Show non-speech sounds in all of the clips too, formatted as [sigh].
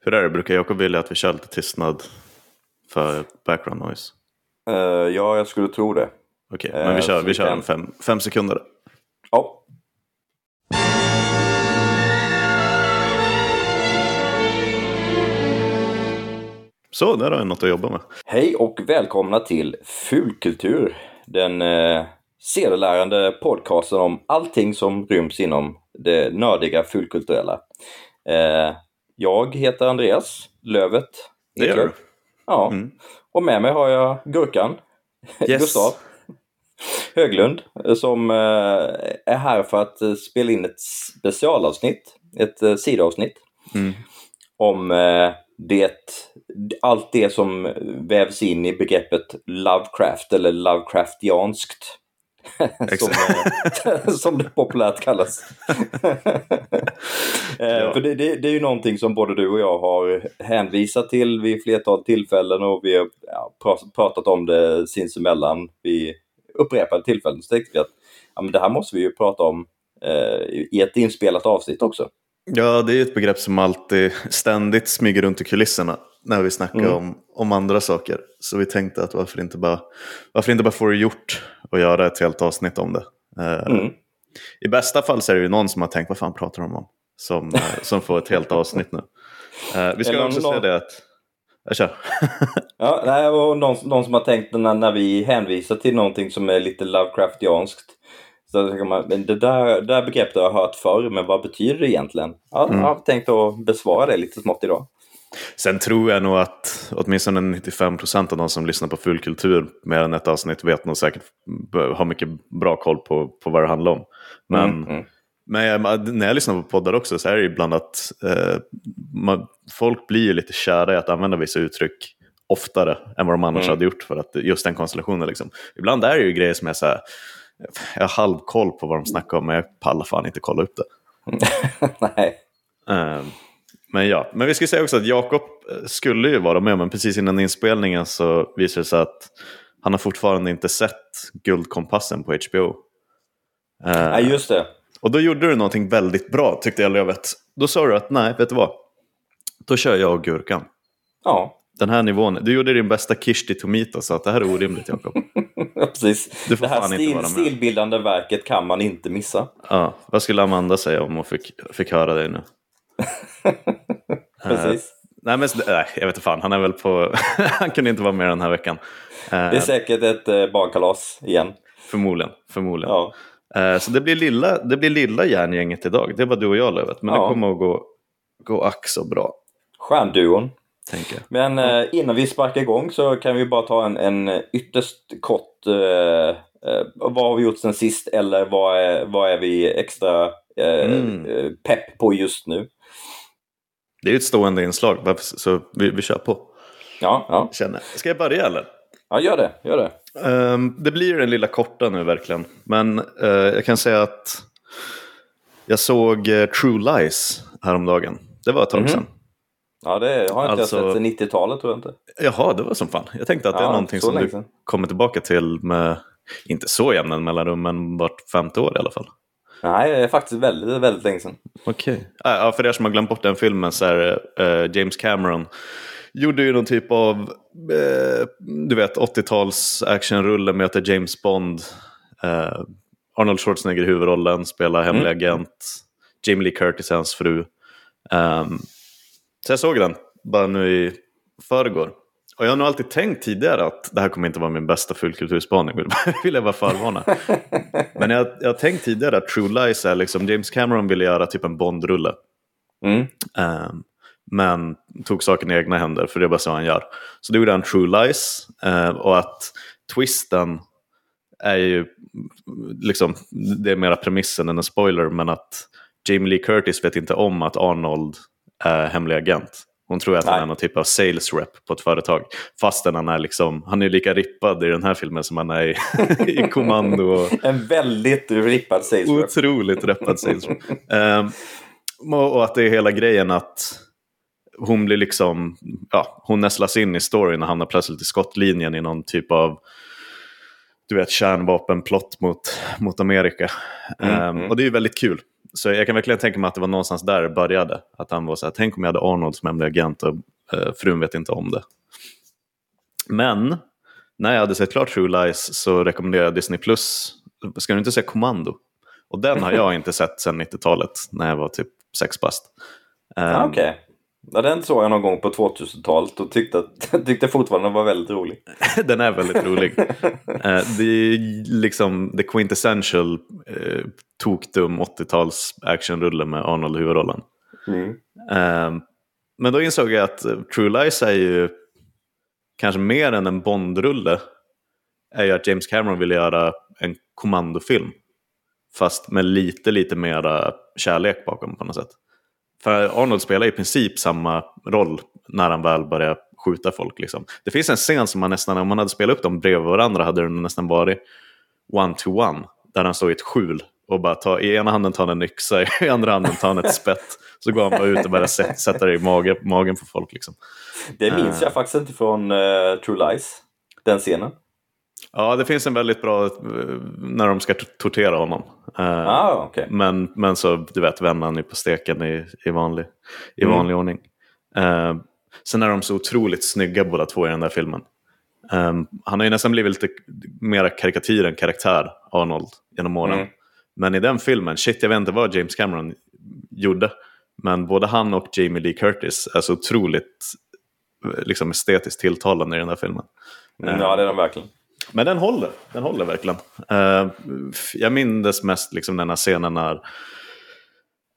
Hur är det, brukar Jakob vilja att vi kör lite tystnad för background noise? Uh, ja, jag skulle tro det. Okej, okay, men vi kör, uh, vi kör en fem, fem sekunder. Ja. Så, där har jag något att jobba med. Hej och välkomna till Fulkultur. Den eh, sedelärande podcasten om allting som ryms inom det nördiga fulkulturella. Eh, jag heter Andreas Lövet. Det gör du. Ja, mm. och med mig har jag Gurkan, [laughs] yes. Gustav Höglund, som eh, är här för att eh, spela in ett specialavsnitt, ett eh, sidoavsnitt mm. om det, allt det som vävs in i begreppet Lovecraft eller Lovecraftianskt. Som, som det populärt kallas. [laughs] ja. För det, det, det, är ju någonting som både du och jag har hänvisat till vid flertal tillfällen och vi har ja, pratat om det sinsemellan vid upprepade tillfällen. Så tänkte vi att ja, men det här måste vi ju prata om eh, i ett inspelat avsnitt också. Ja, det är ett begrepp som alltid ständigt smyger runt i kulisserna när vi snackar mm. om, om andra saker. Så vi tänkte att varför inte bara, varför inte bara få det gjort och göra ett helt avsnitt om det. Eh, mm. I bästa fall så är det ju någon som har tänkt, vad fan pratar de om? Som, eh, [laughs] som får ett helt avsnitt nu. Eh, vi ska någon, också säga det att jag kör. [laughs] ja, nej, och någon, någon som har tänkt när, när vi hänvisar till någonting som är lite Lovecraftianskt. Så tänker man, det där, det där begreppet har jag hört förr, men vad betyder det egentligen? Ja, mm. Jag har tänkt att besvara det lite smått idag. Sen tror jag nog att åtminstone 95 procent av de som lyssnar på fullkultur mer än ett avsnitt vet nog säkert, har mycket bra koll på, på vad det handlar om. Men, mm, mm. men jag, när jag lyssnar på poddar också så är det ibland att eh, man, folk blir ju lite kära i att använda vissa uttryck oftare än vad de annars mm. hade gjort för att just den konstellationen. Liksom. Ibland är det ju grejer som är så här, jag har halvkoll på vad de snackar om men jag pallar fan inte kolla upp det. [laughs] Nej. Um, men ja, men vi ska säga också att Jakob eh, skulle ju vara med, men precis innan inspelningen så visade det sig att han har fortfarande inte sett Guldkompassen på HBO. Uh, nej, just det. Och då gjorde du någonting väldigt bra tyckte jag Lövet. Då sa du att nej, vet du vad? Då kör jag och Gurkan. Ja. Den här nivån. Du gjorde din bästa Kishti Tomita så att det här är orimligt Jakob. [laughs] Precis. Det här stil, stilbildande verket kan man inte missa. Ja, vad skulle Amanda säga om hon fick, fick höra dig nu? [laughs] Precis. Uh, nej, men nej, jag vet inte fan. Han är väl på... [laughs] han kunde inte vara med den här veckan. Det är säkert ett uh, barnkalas igen. Förmodligen. förmodligen. Ja. Så det blir, lilla, det blir lilla järngänget idag. Det var du och jag Lövet. Men ja. det kommer att gå, gå ack så bra. Stjärnduon. Men eh, innan vi sparkar igång så kan vi bara ta en, en ytterst kort eh, eh, vad har vi gjort sen sist eller vad är, vad är vi extra mm. pepp på just nu? Det är ett stående inslag, så vi, vi kör på. Ja, ja. Känner. Ska jag börja eller? Ja, gör det. Gör det. Um, det blir den lilla korta nu verkligen. Men uh, jag kan säga att jag såg uh, True Lies häromdagen. Det var ett tag mm -hmm. sedan. Ja, det har jag inte alltså, sett sedan 90-talet tror jag inte. Jaha, det var som fan. Jag tänkte att det är någonting som du kommer tillbaka till med, inte så jämna mellanrum, men vart femte år i alla fall. Nej, det är faktiskt väldigt, väldigt länge sedan. Okej. Okay. Ja, för er som har glömt bort den filmen så är uh, James Cameron gjorde ju någon typ av, uh, du vet, 80-tals actionrulle med att det är James Bond. Uh, Arnold Schwarzenegger i huvudrollen, spelar hemlig mm. agent. Jamie Lee Curtis är hans fru. Um, så jag såg den bara nu i förrgår. Och jag har nog alltid tänkt tidigare att det här kommer inte vara min bästa fullkulturspaning, [laughs] vill jag bara förvarna. Men jag, jag har tänkt tidigare att True Lies är liksom, James Cameron ville göra typ en Bond-rulle. Mm. Um, men tog saken i egna händer, för det är bara så han gör. Så då gjorde han True Lies, uh, och att twisten är ju, liksom, det är mera premissen än en spoiler, men att Jamie Lee Curtis vet inte om att Arnold är hemlig agent. Hon tror att Nej. han är någon typ av sales rep på ett företag. Fastän han är liksom, han är lika rippad i den här filmen som han är i, [laughs] i Kommando. en väldigt rippad sales rep. Otroligt rippad sales rep. um, och att det är hela grejen att hon blir liksom, ja, hon nästlas in i storyn och hamnar plötsligt i skottlinjen i någon typ av du vet, kärnvapenplott mot, mot Amerika. Mm, um, Och det är ju väldigt kul. Så jag kan verkligen tänka mig att det var någonstans där det började. Att han var så här, tänk om jag hade Arnold som hemlig agent och uh, frun vet inte om det. Men när jag hade sett klart True Lies så rekommenderade jag Disney Plus, ska du inte se Kommando? Och den har jag inte sett sedan 90-talet när jag var typ sex bast. Um, ah. Okay. Ja, den såg jag någon gång på 2000-talet och tyckte, [laughs] tyckte fortfarande den var väldigt rolig. [laughs] den är väldigt rolig. uh, [laughs] det är liksom the quintessential uh, tokdum 80-tals actionrulle med Arnold i huvudrollen. Mm. Uh, men då insåg jag att True Lies är ju kanske mer än en Bondrulle är ju att James Cameron ville göra en kommandofilm. Fast med lite, lite mera kärlek bakom på något sätt. För Arnold spelar i princip samma roll när han väl börjar skjuta folk. Liksom. Det finns en scen som man nästan, om man hade spelat upp dem bredvid varandra hade den nästan varit one-to-one. Där han står i ett skjul och bara tar, i ena handen tar han en yxa, [laughs] i andra handen tar han ett spett. Så går han bara ut och börjar sätta det i magen, magen på folk. Liksom. Det minns uh, jag faktiskt inte från uh, True Lies, den scenen. Ja, det finns en väldigt bra eh, när de ska tortera honom. Uh, ah, okay. men, men så, du vet, vänder han ju på steken i, i vanlig, i mm. vanlig ordning. Uh, sen är de så otroligt snygga båda två i den där filmen. Um, han har ju nästan blivit lite mer karikatyr än karaktär, Arnold, genom åren. Mm. Men i den filmen, shit jag vet inte vad James Cameron gjorde. Men både han och Jamie Lee Curtis är så otroligt liksom, estetiskt tilltalande i den där filmen. Mm, ja, det är de verkligen. Men den håller, den håller verkligen. Uh, jag minns mest liksom den här scenen när,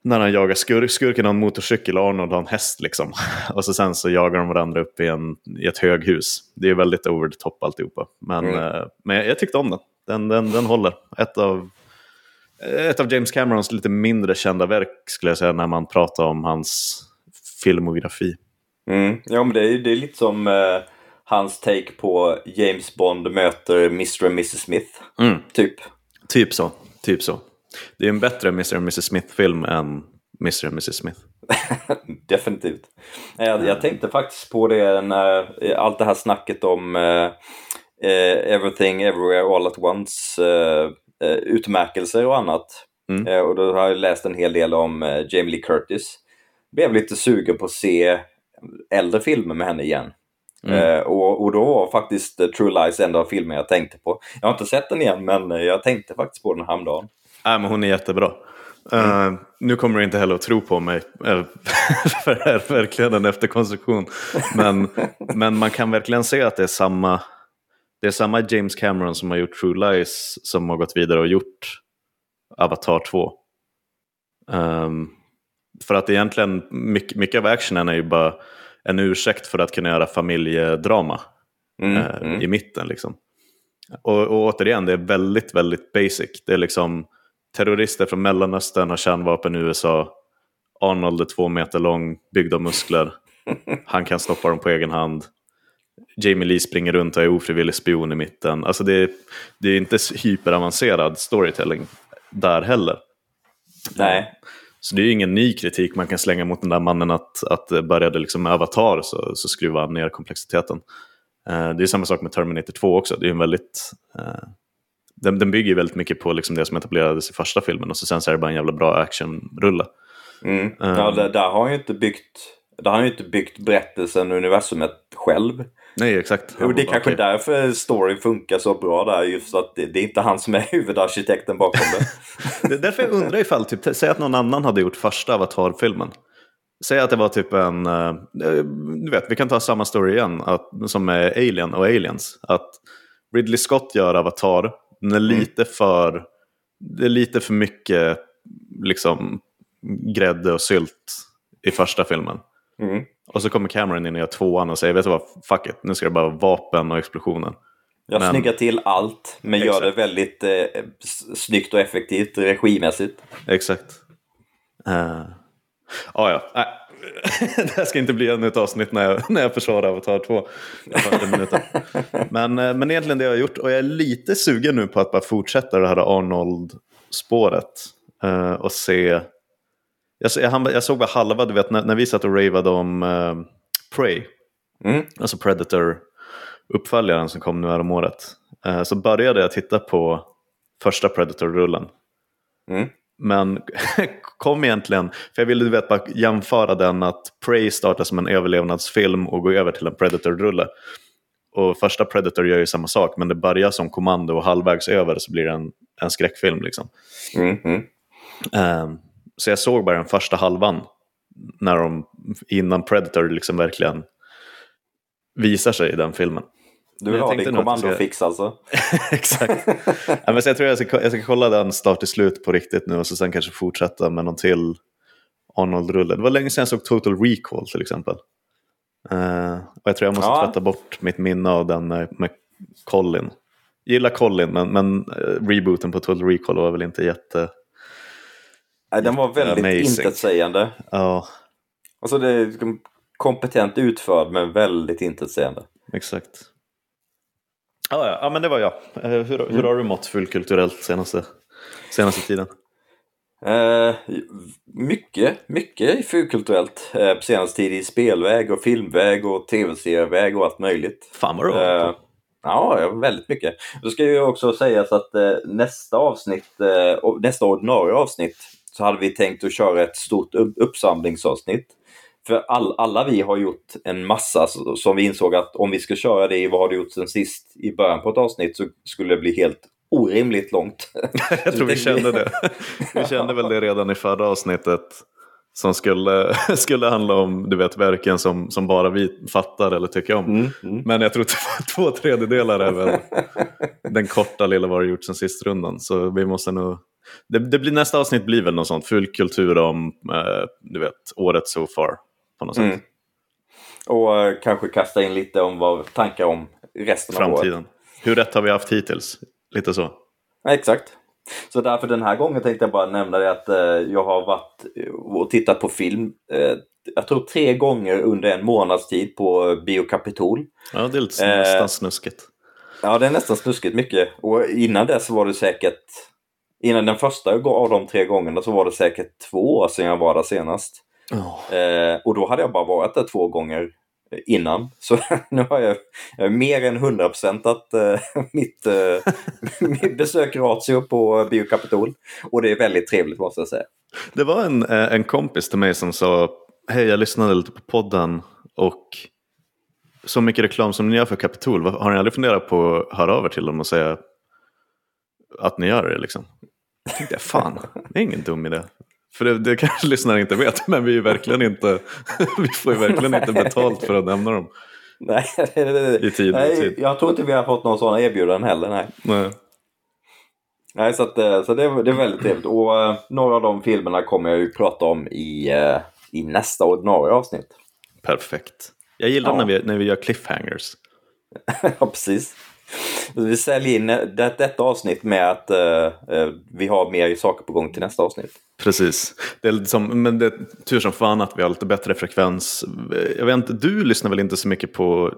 när han jagar skur skurken har en motorcykel och Arnold har en häst. Liksom. [laughs] Och så sen så jagar de varandra upp i, en, i ett höghus. Det är väldigt over the top alltihopa. Men, mm. uh, men jag, jag, tyckte om den. Den, den, den håller. Ett av, ett av James Camerons lite mindre kända verk skulle jag säga när man pratar om hans filmografi. Mm. Ja men det är, det är lite som uh hans take på James Bond möter Mr och Mrs Smith. Mm. Typ. Typ så. Typ så. Det är en bättre Mr och Mrs Smith-film än Mr och Mrs Smith. [laughs] Definitivt. Jag, jag, tänkte faktiskt på det när allt det här snacket om uh, Everything Everywhere All At Once uh, uh, utmärkelser och annat. Mm. och då har jag läst en hel del om Jamie Lee Curtis. Blev lite sugen på att se äldre filmer med henne igen. Mm. Eh, och, och då var faktiskt uh, True Lies en av filmerna jag tänkte på. Jag har inte sett den igen men uh, jag tänkte faktiskt på den häromdagen. Nej men hon är jättebra. Mm. Uh, nu kommer du inte heller att tro på mig, [laughs] för det är verkligen en efterkonstruktion. Men, [laughs] men man kan verkligen se att det är samma det är samma James Cameron som har gjort True Lies som har gått vidare och gjort Avatar 2. Um, ehm, för att egentligen mycket, mycket av actionen är ju bara en ursäkt för att kunna göra familjedrama mm, eh, mm. i mitten. Liksom. Och, och återigen, det är väldigt, väldigt basic. Det är liksom terrorister från Mellanöstern har kärnvapen i USA. Arnold är två meter lång, byggd av muskler. [laughs] Han kan stoppa dem på egen hand. Jamie Lee springer runt och är ofrivillig spion i mitten. Alltså det, det är inte hyperavancerad storytelling där heller. Nej. Så det är ju ingen ny kritik man kan slänga mot den där mannen att, att började liksom med Avatar så, så skruvar han ner komplexiteten. Uh, det är samma sak med Terminator 2 också. Det är en väldigt, uh, den, den bygger väldigt mycket på liksom det som etablerades i första filmen och så sen så är det bara en jävla bra actionrulle. Mm. Uh, ja, där, där har han ju inte byggt där har han ju inte byggt berättelsen och universumet själv. Nej, exakt. Och det är kanske okay. därför storyn funkar så bra där, just att det, det är inte han som är [laughs] huvudarkitekten bakom det. [laughs] det är därför jag undrar ifall, typ, säg att någon annan hade gjort första Avatar-filmen. Säg att det var typ en, uh, du vet, vi kan ta samma story igen, att, som med Alien och Aliens. Att Ridley Scott gör Avatar, den är mm. lite för, det är lite för mycket liksom grädde och sylt i första filmen. Mm. Och så kommer Cameron in och gör tvåan och säger, vet du vad, fuck it, nu ska det bara vara vapen och explosioner. Jag men... snyggar till allt, men Exakt. gör det väldigt eh, snyggt och effektivt regimässigt. Exakt. Uh... Ah, ja, äh. [laughs] det här ska inte bli ännu ett avsnitt när jag, när jag försvarar Avatar 2. men, eh, men egentligen det jag har gjort, och jag är lite sugen nu på att bara fortsätta det här Arnold-spåret. Uh, och se jag, jag, jag såg bara halva, du vet när, när vi satt och ravade om uh, Prey, mm. alltså Predator uppföljaren som kom nu här om året. Eh, så började jag titta på första Predator-rullen. Mm. Men [laughs] kom egentligen, för jag ville du vet, bara jämföra den att Prey startar som en överlevnadsfilm och går över till en Predator-rulle. Och första Predator gör ju samma sak, men det börjar som kommando och halvvägs över så blir det en, en skräckfilm. Liksom. Mm, mm. Um, så jag såg bara den första halvan när de, innan Predator liksom verkligen visar sig i den filmen. Du vill ha din kommandofix ska... alltså? [laughs] [laughs] Exakt. ja, men så jag tror jag ska, jag ska kolla den start till slut på riktigt nu och så sen kanske fortsätta med någon till Arnold-rulle. Det var länge sedan jag såg Total Recall till exempel. Uh, och jag tror jag måste ja. tvätta bort mitt minne av den med, med Colin. Jag gillar Colin men, men uh, rebooten på Total Recall var väl inte jätte... Nej, den var väldigt amazing. intetsägande. Ja. Alltså det är liksom kompetent utförd men väldigt intetsägande. Exakt. Ja, ja, ja, men det var jag. Eh, hur, hur mm. har du mått fullkulturellt senaste, senaste tiden? Eh, mycket, mycket fullkulturellt eh, på senaste tid i spelväg och filmväg och tv-serieväg och allt möjligt. Fan vad du eh, Ja, väldigt mycket. Då ska ju också sägas att eh, nästa avsnitt, eh, nästa ordinarie avsnitt, så hade vi tänkt att köra ett stort uppsamlingsavsnitt. För all, alla vi har gjort en massa som vi insåg att om vi ska köra det i vad har du gjort sen sist i början på ett avsnitt så skulle det bli helt orimligt långt. [laughs] [laughs] Jag tror vi kände det. Vi kände väl det redan i förra avsnittet som skulle, [laughs] skulle handla om du vet, verken som, som bara vi fattar eller tycker om. Mm, mm. Men jag tror att två tredjedelar är väl den korta lilla vad har gjort sen sist rundan. Så vi måste nog det, det, blir, nästa avsnitt blir väl något sånt, full kultur om eh, du vet, året so far på något sätt. Mm. Och uh, kanske kasta in lite om vad tankar om resten Framtiden. av året. Hur rätt har vi haft hittills? Lite så. Ja, exakt. Så därför den här gången tänkte jag bara nämna det att uh, jag har varit och tittat på film uh, jag tror tre gånger under en månads tid på Bio Capitol. Ja, det är lite nästan snuskigt. Ja, det är nästan snuskigt mycket. Och innan dess var det säkert, innan den första av de tre gångerna så var det säkert två år sedan jag var där senast. Oh. Eh, och då hade jag bara varit där två gånger innan. Så [laughs] nu har jag, jag mer än 100% att eh, [laughs] mitt, eh, [laughs] mitt besök ratio på Biokapitol. Och det är väldigt trevligt måste jag säga. Det var en, eh, en kompis till mig som sa Hej, jag lyssnade lite på podden och så mycket reklam som ni gör för Kapitol, har ni aldrig funderat på att höra över till dem och säga att ni gör det liksom? Jag tänkte, fan, det är ingen dum idé. För det, det kanske [laughs] lyssnarna inte vet, men vi, är verkligen inte, [laughs] vi får ju verkligen inte betalt för att nämna dem. [laughs] Nej, I tid, nej tid. jag tror inte vi har fått någon sådana erbjudanden heller. Nej. nej. Nej, så, att, eh, så det, det är väldigt trevligt. Och uh, några av de filmerna kommer jag ju prata om i, uh, i nästa ordinarie avsnitt. Perfekt. Jag gillar ja. när, vi, när vi gör cliffhangers. ja, precis. [laughs] Vi säljer in det, detta avsnitt med att uh, vi har mer saker på gång till nästa avsnitt. Precis. Det är liksom, men det är tur som fan att vi har lite bättre frekvens. Jag vet inte, du lyssnar väl inte så mycket på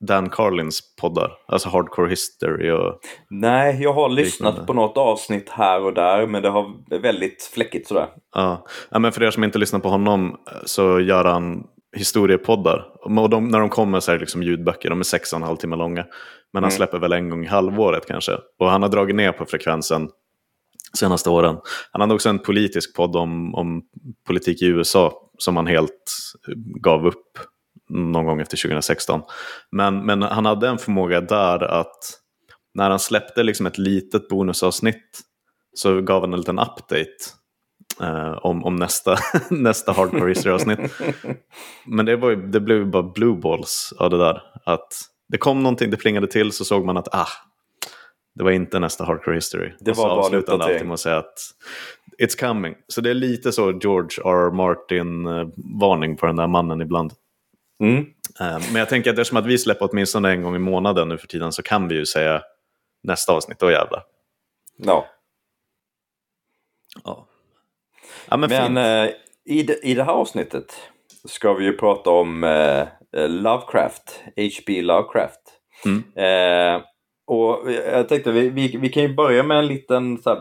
Dan Carlins poddar? Alltså Hardcore History och... Nej, jag har lyssnat liknande. på något avsnitt här och där men det har väldigt fläckigt sådär. Ja. ja, men för er som inte lyssnar på honom så gör han historiepoddar. Och de, när de kommer så är det liksom ljudböcker, de är sex och en halv timme långa. Men han mm. släpper väl en gång i halvåret kanske. Och han har dragit ner på frekvensen senaste åren. Han hade också en politisk podd om, om politik i USA som han helt gav upp någon gång efter 2016. Men, men han hade en förmåga där att när han släppte liksom ett litet bonusavsnitt så gav han en liten update eh, om, om nästa, [laughs] nästa Hardcore History-avsnitt. Men det, var ju, det blev ju bara blue balls av det där. Att det kom någonting, det plingade till så såg man att ah, det var inte nästa Hardcore History. Det var bara avslutande alltid med att säga att It's coming. Så det är lite så George R. Martin-varning på den där mannen ibland. Mm. Eh, men jag tänker att eftersom att vi släpper åtminstone en gång i månaden nu för tiden så kan vi ju säga nästa avsnitt, då jävlar. Ja. Ja. Ja men men eh, i, det, i det här avsnittet ska vi ju prata om eh, Lovecraft, H.P. Lovecraft. Mm. Eh, och jag tänkte vi, vi, vi kan ju börja med en liten här,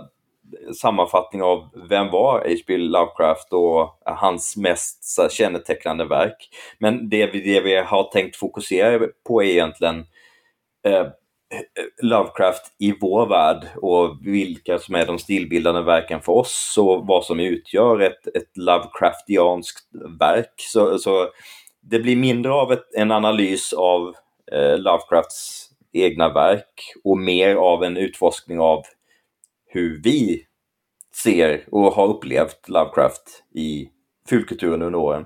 sammanfattning av vem var H.P. Lovecraft och hans mest så, kännetecknande verk. Men det vi, det vi har tänkt fokusera på är egentligen eh, Lovecraft i vår värld och vilka som är de stilbildande verken för oss och vad som utgör ett, ett Lovecraftianskt verk. Så, så det blir mindre av ett, en analys av eh, Lovecrafts egna verk och mer av en utforskning av hur vi ser och har upplevt Lovecraft i fulkulturen under åren.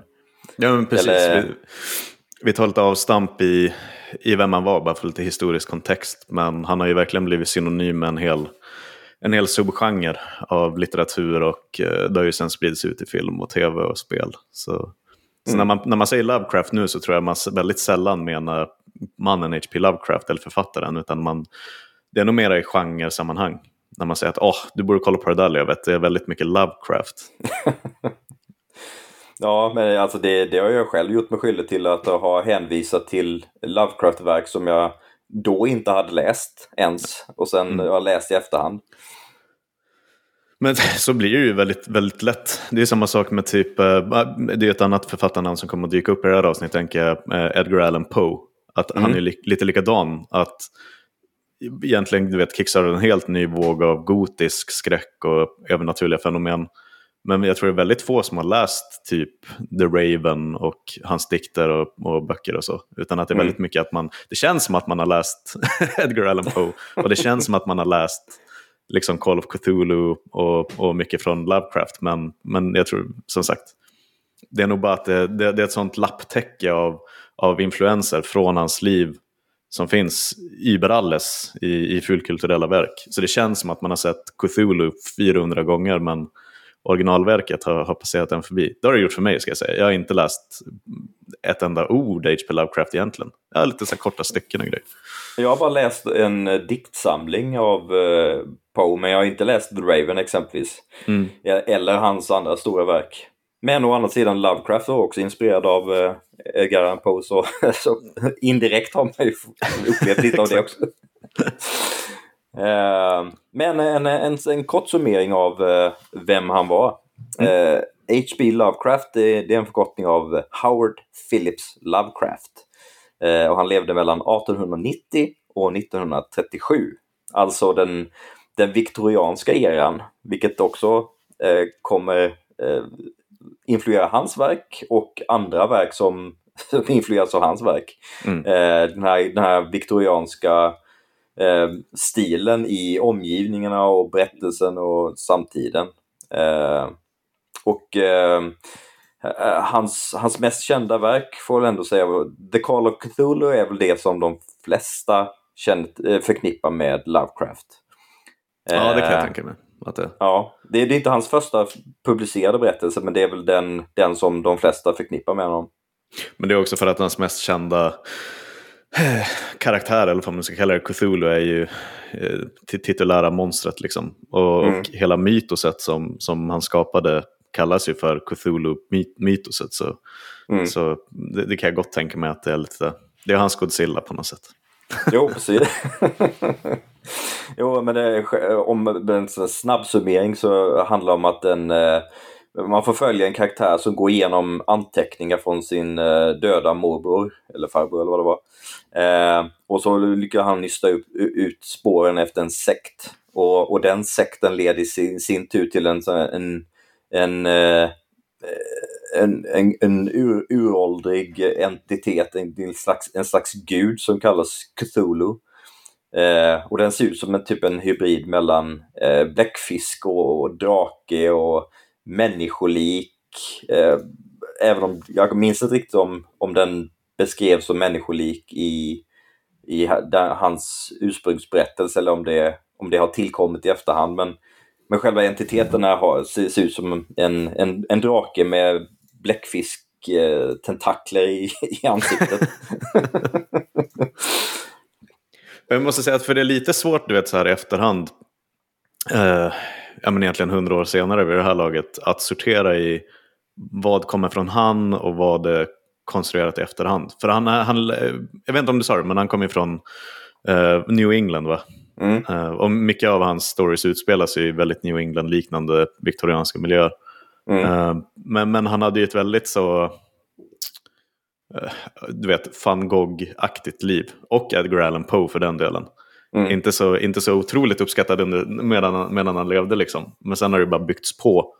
Ja, men precis. Eller... Vi, vi tar lite avstamp i, i vem han var, bara för lite historisk kontext. Men han har ju verkligen blivit synonym med en hel, en hel subgenre av litteratur och eh, det har ju sen spridits ut i film och tv och spel. Så, så när, mm. man, när man säger Lovecraft nu så tror jag man väldigt sällan menar mannen H.P. Lovecraft eller författaren, utan man, det är nog mera i genresammanhang. När man säger att oh, du borde kolla på det där Lövet, det är väldigt mycket Lovecraft. [laughs] Ja, men alltså det, det har jag själv gjort mig skyldig till att ha hänvisat till Lovecraft-verk som jag då inte hade läst ens och sen mm. har läst i efterhand. Men [laughs] så blir det ju väldigt, väldigt lätt. Det är samma sak med typ, eh, det är ett annat författarnamn som kommer att dyka upp i det här avsnittet, tänker jag, eh, Edgar Allan Poe. Att mm. han är li lite likadan. Att egentligen, du vet, kickstartar en helt ny våg av gotisk skräck och övernaturliga fenomen. Men jag tror det är väldigt få som har läst typ The Raven och hans dikter och, och böcker och så. Utan att det är väldigt mm. mycket att man, det känns som att man har läst [laughs] Edgar Allan Poe och det känns som att man har läst liksom Call of Cthulhu och, och mycket från Lovecraft. Men, men jag tror som sagt, det är nog bara att det, det, det är ett sånt lapptäcke av, av influenser från hans liv som finns überalles i, i fullkulturella verk. Så det känns som att man har sett Cthulhu 400 gånger men originalverket har, har passerat den förbi. Det har det gjort för mig ska jag säga. Jag har inte läst ett enda ord H.P. Lovecraft egentligen. Jag har lite så korta stycken och grejer. Jag har bara läst en diktsamling av uh, Poe, men jag har inte läst The Raven exempelvis. Mm. Eller hans andra stora verk. Men å andra sidan Lovecraft är också inspirerad av uh, Edgar Allan Poe, så, [laughs] så indirekt har man ju upplevt lite av det också. [laughs] Eh, men en, en, en kort summering av eh, vem han var. Mm. H.P. Eh, Lovecraft det, det, är en förkortning av Howard Phillips Lovecraft. och han levde mellan 1890 och 1937. Alltså den, den viktorianska eran, vilket också kommer influera hans verk och andra verk som [laughs] influeras av hans verk. Mm. den, här, den här viktorianska eh, stilen i omgivningarna och berättelsen och samtiden. Eh, och eh, hans, hans mest kända verk får jag ändå säga, The Call of Cthulhu är väl det som de flesta eh, förknippar med Lovecraft. Ja, det kan jag eh, tänka mig. Det... Ja, det, det är inte hans första publicerade berättelse, men det är väl den, den som de flesta förknippar med honom. Men det är också för att hans mest kända karaktär, eller vad man ska kalla det, Cthulhu är ju eh, titulära monstret. Liksom. Och, mm. och, hela mytoset som, som han skapade kallas ju för Cthulhu-mytoset. Så, mm. så det, det, kan jag gott tänka mig att det är lite, det är hans Godzilla på något sätt. Jo, [laughs] precis. jo, men det, om en snabb summering så handlar det om att en eh, man får följa en karaktär som går igenom anteckningar från sin eh, döda morbror, eller farbror eller vad det var. Eh, och så lyckas han nysta ut, ut spåren efter en sekt. Och, och den sekten leder i sin, sin tur till en, en, en, eh, en, en, en ur, uråldrig entitet, en, en, slags, en slags gud som kallas Cthulhu. Eh, och den ser ut som en typ en hybrid mellan eh, bläckfisk och, och drake och människolik. Eh, även om jag minns inte riktigt om, om den beskrevs som människolik i, i hans ursprungsberättelse eller om det, om det har tillkommit i efterhand. Men, men själva entiteterna har, ser, ser ut som en, en, en drake med bläckfisk eh, tentakler i, i ansiktet. [laughs] Jag måste säga att för det är lite svårt du vet så här i efterhand. Eh, ja, men egentligen hundra år senare vid det här laget att sortera i vad kommer från han och vad är konstruerat i efterhand. För han, han jag vet inte om du sa det, men han kommer från uh, New England va? Mm. Uh, och mycket av hans stories utspelar sig i väldigt New England-liknande viktorianska miljöer. Mm. Uh, men, men han hade ju ett väldigt så du vet, van Gogh-aktigt liv. Och Edgar Allan Poe för den delen. Mm. Inte, så, inte så otroligt uppskattad under, medan, medan han levde liksom. Men sen har det bara byggts på.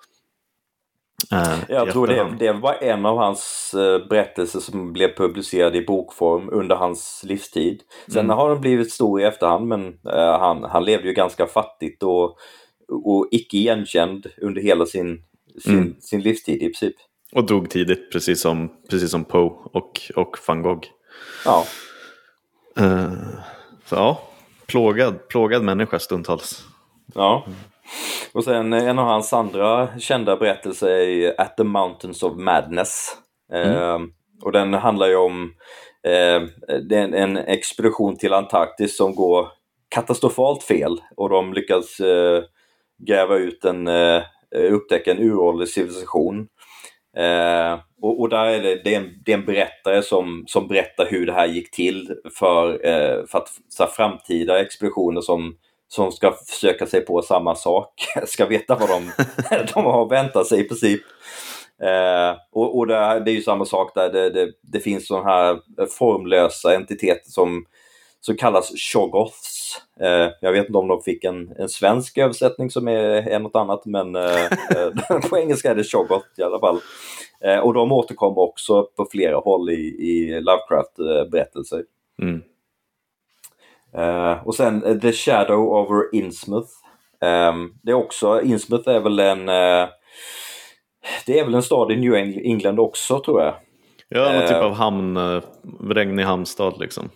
Uh, jag tror det, det var en av hans uh, berättelser som blev publicerad i bokform under hans livstid. Sen mm. har den blivit stor i efterhand men uh, han, han levde ju ganska fattigt och, och icke igenkänd under hela sin, sin, mm. sin livstid i princip. Och dog tidigt, precis som, precis som Poe och, och van Gogh. Ja. så ja, plågad, plågad människa stundtals. Ja. Och sen en av hans andra kända berättelser är At the Mountains of Madness. Mm. Eh, och den handlar ju om eh, en, en expedition till Antarktis som går katastrofalt fel och de lyckas eh, gräva ut en, eh, upptäcka en uråldrig civilisation. Eh, och, och, där är det, det, är en, det är en berättare som, som berättar hur det här gick till för, eh, för att så här, framtida expeditioner som, som ska försöka sig på samma sak [laughs] ska veta vad de, [laughs] de har väntat sig i princip. Eh, och, och det, det, är ju samma sak där, det, det, det finns sådana här formlösa entiteter som, som kallas shoggoths Eh, jag vet inte om de fick en, en svensk översättning som är, är något annat, men eh, [laughs] eh på engelska är det Shoggoth i alla fall. Eh, och de återkommer också på flera håll i, i Lovecraft-berättelser. Mm. Eh, och sen The Shadow over Innsmouth. Ehm, det är också, Innsmouth är väl en det är väl en stad i New England också tror jag. Ja, någon typ av hamn, regnig hamnstad liksom.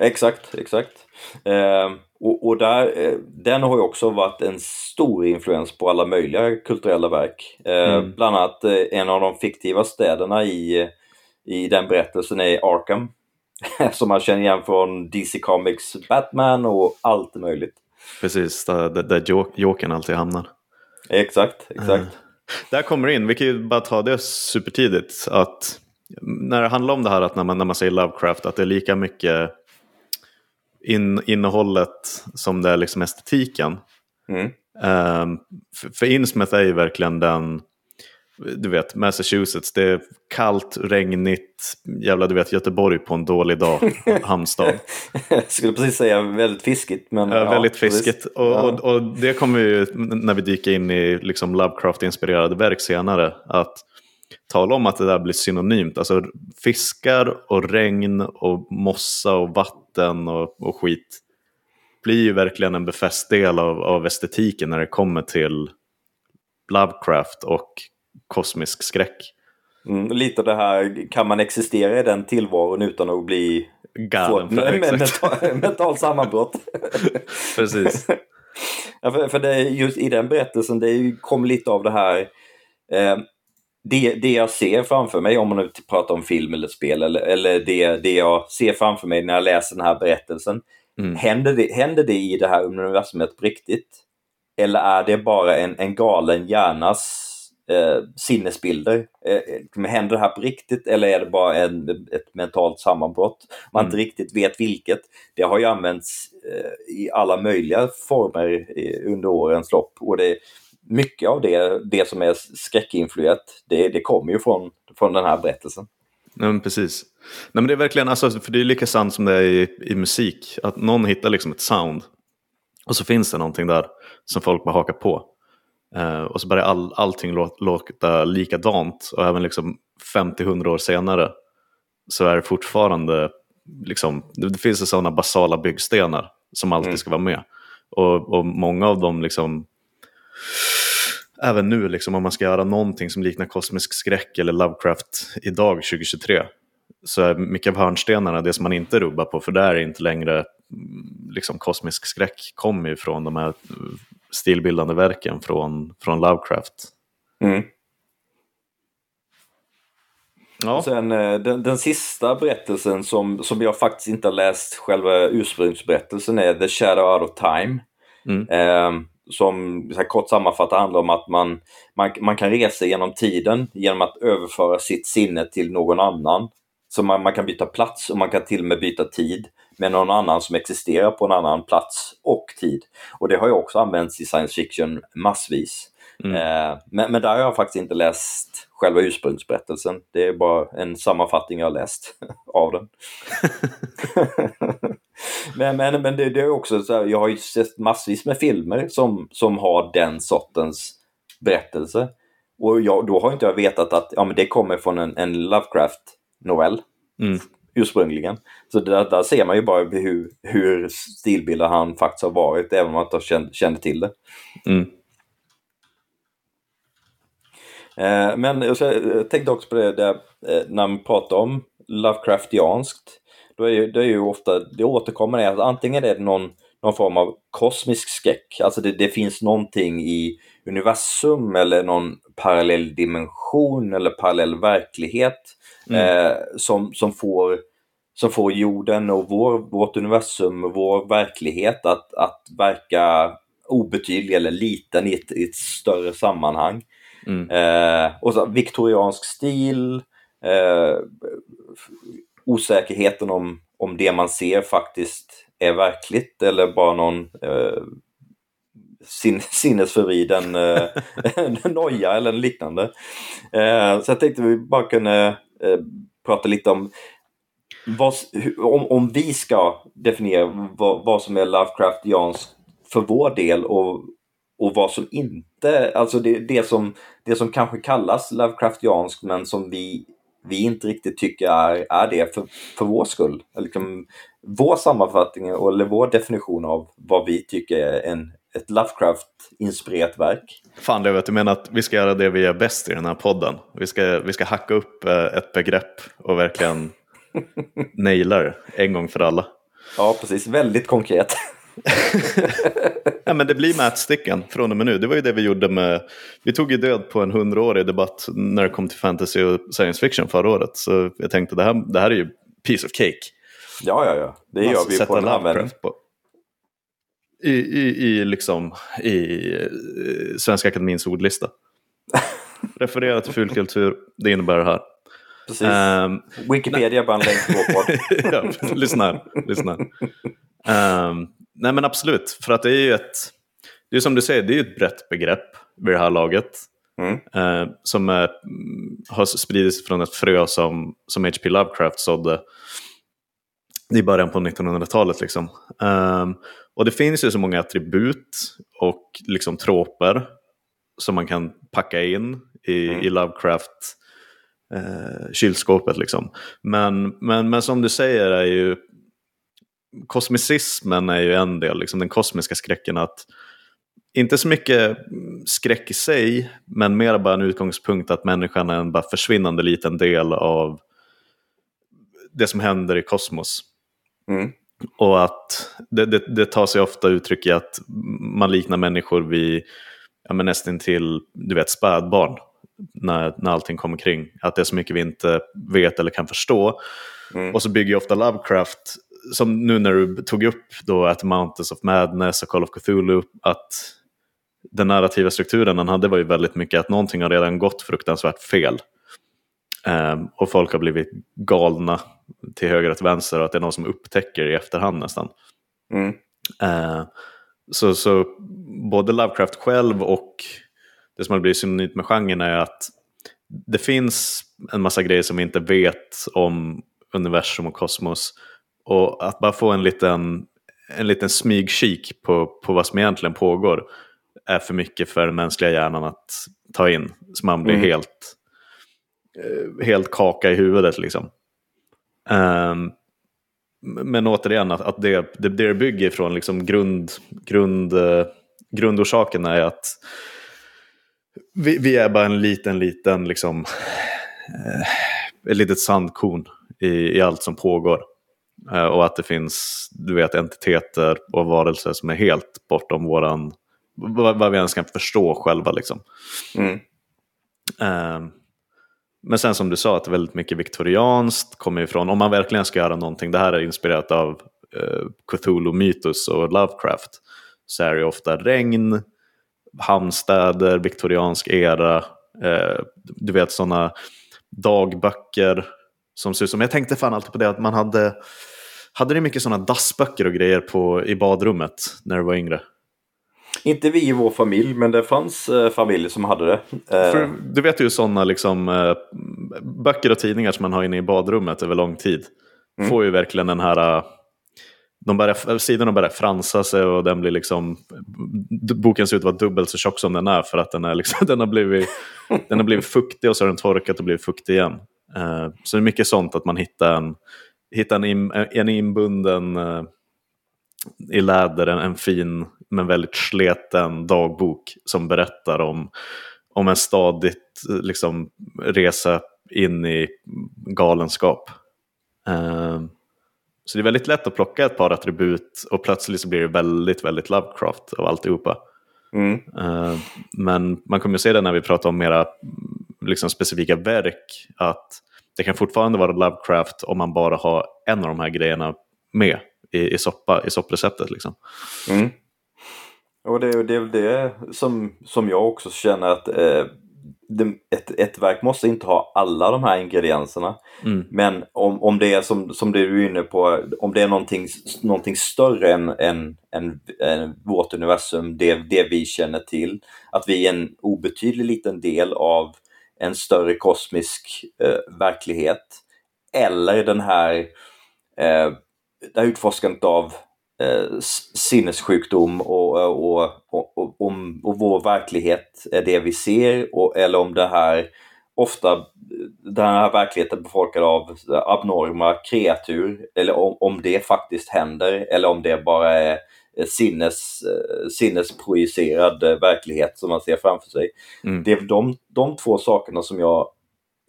Exakt, exakt. Eh, och, och, där, eh, den har ju också varit en stor influens på alla möjliga kulturella verk. Eh, mm. Bland annat eh, en av de fiktiva städerna i, i den berättelsen är Arkham. [laughs] som man känner igen från DC Comics Batman och allt möjligt. Precis, där, där Jokern alltid hamnar. Exakt, exakt. Eh, där kommer in, vi kan ju bara ta det supertidigt, att när det handlar om det här att när man, när man säger Lovecraft, att det är lika mycket in, innehållet som det är liksom estetiken. Mm. Um, för, för Innsmouth är ju verkligen den, du vet, Massachusetts, det är kallt, regnigt, jävla du vet Göteborg på en dålig dag, [laughs] hamnstad. Jag skulle precis säga väldigt fiskigt. Men, ja, ja väldigt fiskigt. Och, ja. och, och, det kommer ju när vi dyker in i liksom Lovecraft-inspirerade verk senare. Att tala om att det där blir synonymt. Alltså fiskar och regn och mossa och vatten och, och skit blir ju verkligen en befäst del av, av estetiken när det kommer till Lovecraft och kosmisk skräck. Mm, lite det här, kan man existera i den tillvaron utan att bli galen? Få, med, mental, [laughs] mental sammanbrott. [laughs] Precis. ja, för, för det är just i den berättelsen, det kom lite av det här eh, det, det jag ser framför mig, om man nu pratar om film eller spel, eller, eller det, det jag ser framför mig när jag läser den här berättelsen. Mm. Händer, det, händer det i det här universumet på riktigt? Eller är det bara en, en galen hjärnas eh, sinnesbilder? Eh, händer det här på riktigt eller är det bara en, ett mentalt sammanbrott? Man mm. inte riktigt vet vilket. Det har ju använts eh, i alla möjliga former under årens lopp. Och det, mycket av det, det som är skräckinfluerat, det, det kommer ju från, från den här berättelsen. Ja, men precis. Nej, men det är verkligen, alltså, för det är lika sant som det är i, i musik, att någon hittar liksom ett sound och så finns det någonting där som folk bara hakar på. Uh, och så börjar all, allting låta likadant och även liksom 50-100 år senare så är det fortfarande, liksom, det, det finns sådana basala byggstenar som alltid mm. ska vara med. Och, och många av dem liksom även nu liksom, om man ska göra någonting som liknar kosmisk skräck eller Lovecraft idag 2023 så är mycket av hörnstenarna det som man inte rubbar på för där är inte längre mm, liksom kosmisk skräck kommer ju från de här stilbildande verken från, från Lovecraft. Mm. Ja. sen eh, den, den, sista berättelsen som, som jag faktiskt inte har läst själva ursprungsberättelsen är The Shadow Out of Time. Mm. Eh, som så här, kort sammanfattat handlar om att man, man, man kan resa genom tiden genom att överföra sitt sinne till någon annan. Så man, man kan byta plats och man kan till och med byta tid med någon annan som existerar på en annan plats och tid. Och det har ju också använts i science fiction massvis. Mm. Eh, men, men där har jag faktiskt inte läst själva ursprungsberättelsen. Det är bara en sammanfattning jag har läst [laughs] av den. [laughs] [laughs] men men, men det, det, är också så här, jag har ju sett massvis med filmer som, som har den sortens berättelse. Och jag, då har inte jag vetat att ja, men det kommer från en, en Lovecraft-novell. Mm. Ursprungligen. Så där, där, ser man ju bara hur, hur stilbildad han faktiskt har varit, även om man inte kände, kände till det. Mm. Eh, men jag tänkte också på det där, eh, när man pratar om Lovecraftianskt. Då är det är ju ofta, det återkommer är att antingen är det någon, någon form av kosmisk skräck, alltså det, det finns någonting i universum eller någon parallell dimension eller parallell verklighet mm. eh, som, som, får, som får jorden och vår, vårt universum, vår verklighet att, att verka obetydlig eller liten i ett, i ett större sammanhang. Mm. Eh, och så viktoriansk stil, eh, osäkerheten om, om det man ser faktiskt är verkligt eller bara någon eh, sin, [laughs] sinnesförvriden eh, [laughs] noja eller liknande. Eh, så jag tänkte vi bara kunde eh, prata lite om vad, om, om vi ska definiera vad, vad som är Lovecraftianskt för vår del och, och vad som inte, alltså det, det, som, det som kanske kallas Lovecraftianskt men som vi, vi inte riktigt tycker är, är det för, för vår skull. Liksom, vår sammanfattning eller vår definition av vad vi tycker är en, ett Lovecraft-inspirerat verk. Fan, det vet du menar att vi ska göra det vi är bäst i den här podden. Vi ska, vi ska hacka upp eh, ett begrepp och verkligen [laughs] naila det en gång för alla. Ja, precis. Väldigt konkret. [laughs] [laughs] ja, men det blir matsticken från och med nu. Det var ju det vi gjorde med... Vi tog ju död på en hundraårig debatt när det kom till fantasy och science fiction förra året. Så jag tänkte det här, det här är ju piece of cake. Ja, ja, ja. Det gör vi på en användning. I, i, i, liksom, i eh, Svenska Akademins ordlista. [laughs] Referera till fulkultur, det innebär det här. Precis. Um, Wikipedia bara en länk på. [laughs] ja, lyssna här. Lyssna. Um, nej men absolut, för att det är ju ett, det är som du säger, det är ju ett brett begrepp vid det här laget. Mm. Uh, som är, har spridits från ett frö som, som H.P. Lovecraft sådde i början på 1900-talet. Liksom. Um, och det finns ju så många attribut och liksom troper som man kan packa in i, mm. i Lovecraft eh, kylskåpet. Liksom. Men, men, men som du säger är ju kosmicismen är ju en del, liksom den kosmiska skräcken. att Inte så mycket skräck i sig, men mer bara en utgångspunkt att människan är en bara försvinnande liten del av det som händer i kosmos. Mm. Och att det, det, det, tar sig ofta uttryck i att man liknar människor vid ja, men nästan till du vet, spädbarn när, när allting kommer kring. Att det är så mycket vi inte vet eller kan förstå. Mm. Och så bygger ju ofta Lovecraft, som nu när du tog upp då att Mountains of Madness och Call of Cthulhu, att den narrativa strukturen han hade var ju väldigt mycket att någonting har redan gått fruktansvärt fel. Um, och folk har blivit galna till höger och till vänster och att det är någon som upptäcker i efterhand nästan. Mm. Uh, så, så både Lovecraft själv och det som har blivit synonymt med genren är att det finns en massa grejer som vi inte vet om universum och kosmos. Och att bara få en liten, en liten smygkik på, på vad som egentligen pågår är för mycket för den mänskliga hjärnan att ta in. Så man blir mm. helt, eh, helt kaka i huvudet liksom. Um, men återigen, att, att det, det, det bygger ifrån liksom grund, grund, uh, grundorsaken är att vi, vi, är bara en liten, liten, liksom, eh, ett litet sandkorn i, i allt som pågår. Eh, och att det finns, du vet, entiteter och varelser som är helt bortom våran, vad, vi ens kan förstå själva liksom. Mm. Eh, men sen som du sa, att väldigt mycket viktorianskt kommer ifrån, om man verkligen ska göra någonting, det här är inspirerat av eh, Cthulhu-mytos och Lovecraft, så är det ofta regn, hamnstäder, viktoriansk era, eh, du vet sådana dagböcker som ser ut som, jag tänkte fan alltid på det att man hade, hade ni mycket sådana dassböcker och grejer på, i badrummet när du var yngre? Inte vi i vår familj, men det fanns eh, familjer som hade det. Eh. För, du vet ju sådana liksom, eh, böcker och tidningar som man har inne i badrummet över lång tid. Mm. Får ju verkligen den här eh, de börjar, sidorna börjar fransa sig och den blir liksom, boken ser ut att vara dubbelt så tjock som den är för att den, är liksom, [laughs] den, har, blivit, den har blivit fuktig och så har den torkat och blivit fuktig igen. Uh, så det är mycket sånt att man hittar en, hittar en, in, en inbunden uh, i läder, en, en, fin men väldigt sleten dagbok som berättar om, om en stadigt liksom, resa in i galenskap. Uh, så det är väldigt lätt att plocka ett par attribut och plötsligt så blir det väldigt, väldigt Lovecraft av alltihopa. Mm. Uh, men man kommer ju se det när vi pratar om mera liksom, specifika verk, att det kan fortfarande vara Lovecraft om man bara har en av de här grejerna med i, i, soppa, i soppreceptet. Liksom. Mm. Och det, det är väl det som, som jag också känner att eh, ett, ett verk måste inte ha alla de här ingredienserna. Mm. Men om, om det är som, som det du är inne på, om det är någonting, någonting större än, än, än, än vårt universum, det, det vi känner till, att vi är en obetydlig liten del av en större kosmisk eh, verklighet. Eller den här, eh, det här utforskandet av eh, sinnessjukdom och, eh, och, och, och, om, och vår verklighet är det vi ser och, eller om det här ofta den här verkligheten är befolkad av abnorma kreatur eller om, om det faktiskt händer eller om det bara är sinnes, sinnesprojicerad verklighet som man ser framför sig. Mm. Det är de, de två sakerna som jag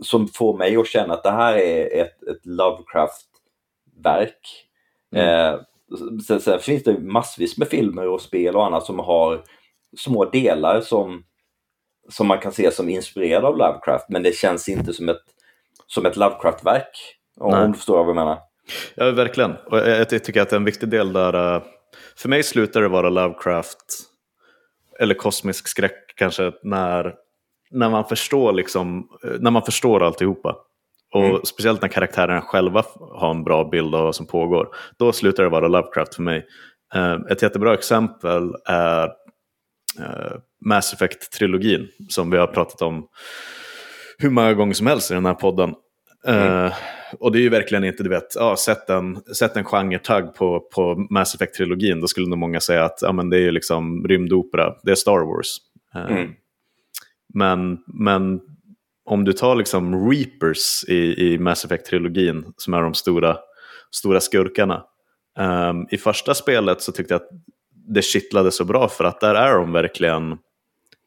som får mig att känna att det här är ett, ett Lovecraft-verk. Mm. Eh, Sen, sen, finns det massvis med filmer och spel och annat som har små delar som, som man kan se som inspirerade av Lovecraft men det känns inte som ett, som ett Lovecraft-verk. Om du förstår vad jag menar. Ja, verkligen. Och jag, jag tycker att en viktig del där, för mig slutar det vara Lovecraft eller kosmisk skräck kanske när, när, man förstår liksom, eh, när man förstår alltihopa. Och mm. speciellt när karaktärerna själva har en bra bild av vad som pågår. Då slutar det vara Lovecraft för mig. Uh, ett jättebra exempel är uh, Mass Effect-trilogin som vi har pratat om hur många gånger som helst i den här podden. Mm. Och det är ju verkligen inte, du vet, ja, sätt en, sätt en genre-tagg på, på Mass Effect-trilogin. Då skulle nog många säga att ja, men det är ju liksom rymdopera, det är Star Wars. Mm. Men, men om du tar liksom Reapers i, i Mass Effect-trilogin som är de stora, stora skurkarna. Um, I första spelet så tyckte jag att det kittlade så bra för att där är de verkligen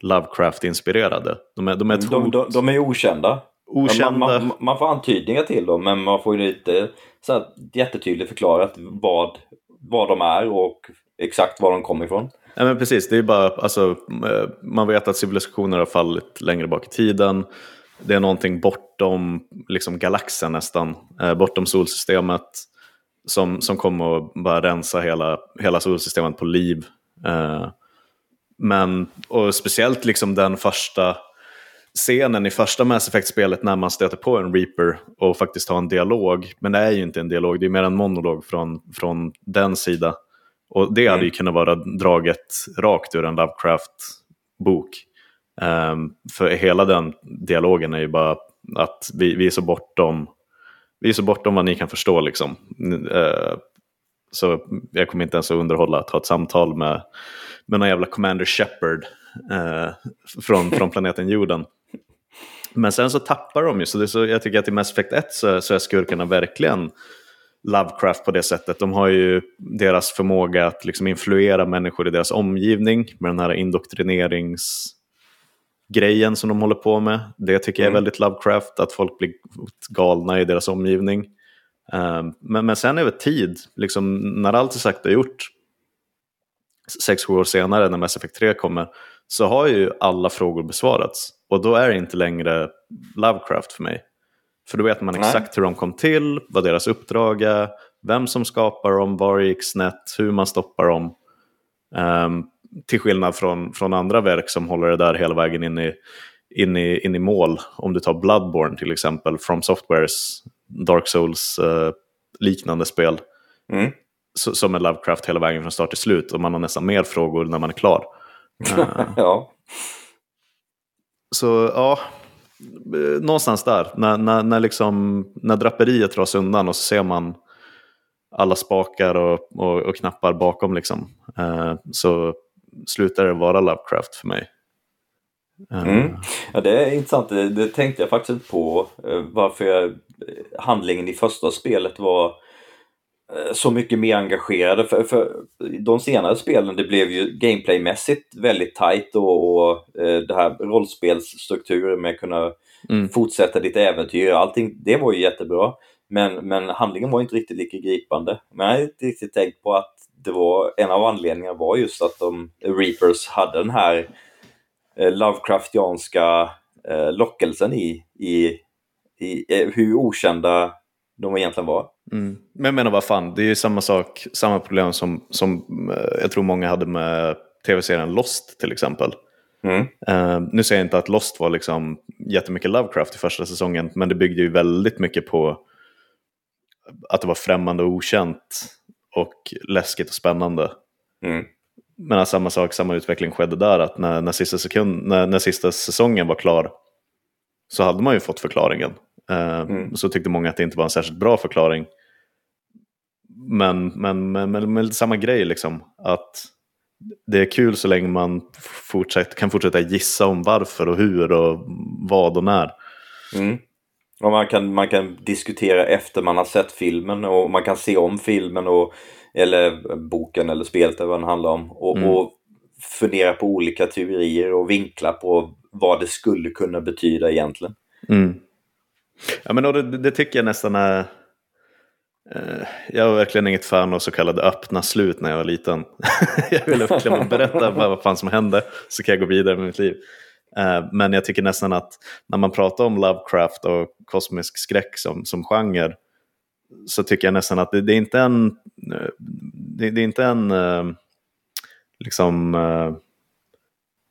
Lovecraft-inspirerade. De är, de, är de, de, de är okända. Okända. Man, man, man, får antydningar till dem men man får ju inte så här, jättetydligt förklarat vad, vad de är och exakt var de kommer ifrån. Ja, men precis, det är bara, alltså, eh, man vet att civilisationer har fallit längre bak i tiden. Det är någonting bortom liksom, galaxen nästan, eh, bortom solsystemet som, som kommer att bara rensa hela, hela solsystemet på liv. Eh, men, och speciellt liksom den första scenen i första Mass Effect-spelet när man stöter på en Reaper och faktiskt har en dialog. Men det är ju inte en dialog, det är mer en monolog från, från den sida. Och det hade ju mm. kunnat vara draget rakt ur en Lovecraft-bok. Um, för hela den dialogen är ju bara att vi, vi, är så bortom vi är så bortom vad ni kan förstå liksom. Uh, så jag kommer inte ens att underhålla att ha ett samtal med, med någon jävla Commander Shepard uh, från, från [laughs] planeten jorden. Men sen så tappar de ju, så, det så jag tycker att i Mass Effect 1 så, så är skurkarna verkligen Lovecraft på det sättet. De har ju deras förmåga att liksom influera människor i deras omgivning med den här indoktrinerings grejen som de håller på med. Det tycker jag är mm. väldigt Lovecraft, att folk blir galna i deras omgivning. Um, men, men sen över tid, liksom, när allt är sagt och gjort, sex, sju år senare när Mass Effect 3 kommer, så har ju alla frågor besvarats. Och då är det inte längre Lovecraft för mig. För då vet man exakt hur de kom till, vad deras uppdrag är, vem som skapar dem, var det gick snett, hur man stoppar dem. Um, till skillnad från, från andra verk som håller det där hela vägen in i, in i, in i mål. Om du tar Bloodborne till exempel, From Softwares Dark Souls uh, liknande spel. Mm. som är Lovecraft hela vägen från start till slut och man har nästan mer frågor när man är klar. [laughs] ja. Så ja, eh, någonstans där. När, när, när, liksom, när draperiet dras undan och så ser man alla spakar och, och, och knappar bakom liksom. Eh, så slutar det vara Lovecraft för mig. Eh, mm. Ja, det är intressant. Det, det tänkte jag faktiskt inte på. Eh, varför jag, handlingen i första spelet var eh, så mycket mer engagerade. För, för de senare spelen det blev ju gameplaymässigt väldigt tight och, och eh, det här rollspelsstrukturen med att kunna mm. fortsätta ditt äventyr. Allting, det var ju jättebra. Men, men handlingen var inte riktigt lika gripande. Men jag har inte riktigt tänkt på att det var, en av anledningarna var just att de, Reapers hade den här eh, Lovecraftianska eh, lockelsen i, i, i eh, hur okända de egentligen var. Mm. Men jag menar vad fan, det är ju samma sak, samma problem som, som eh, jag tror många hade med tv-serien Lost till exempel. Mm. Uh, nu säger jag inte att Lost var liksom jättemycket Lovecraft i första säsongen, men det byggde ju väldigt mycket på att det var främmande och okänt och läskigt och spännande. Mm. Men samma sak, samma utveckling skedde där, att när, när, sista sekund, när, när sista säsongen var klar så hade man ju fått förklaringen. Uh, mm. Så tyckte många att det inte var en särskilt bra förklaring. Men, men, men, men, men samma grej liksom, att det är kul så länge man fortsätt, kan fortsätta gissa om varför och hur och vad och när. Mm. Och man, kan, man kan diskutera efter man har sett filmen och man kan se om filmen och, eller boken eller spelet eller vad den handlar om och, mm. och fundera på olika teorier och vinklar på vad det skulle kunna betyda egentligen. Mm. Ja men det, det tycker jag nästan är eh, jag var verkligen inget fan av så kallade öppna slut när jag var liten. [laughs] jag ville verkligen berätta vad fan som hände så kan jag gå vidare med mitt liv. Eh, men jag tycker nästan att när man pratar om Lovecraft och kosmisk skräck som, som genre så tycker jag nästan att det, det är inte en, det, det, är inte en eh, liksom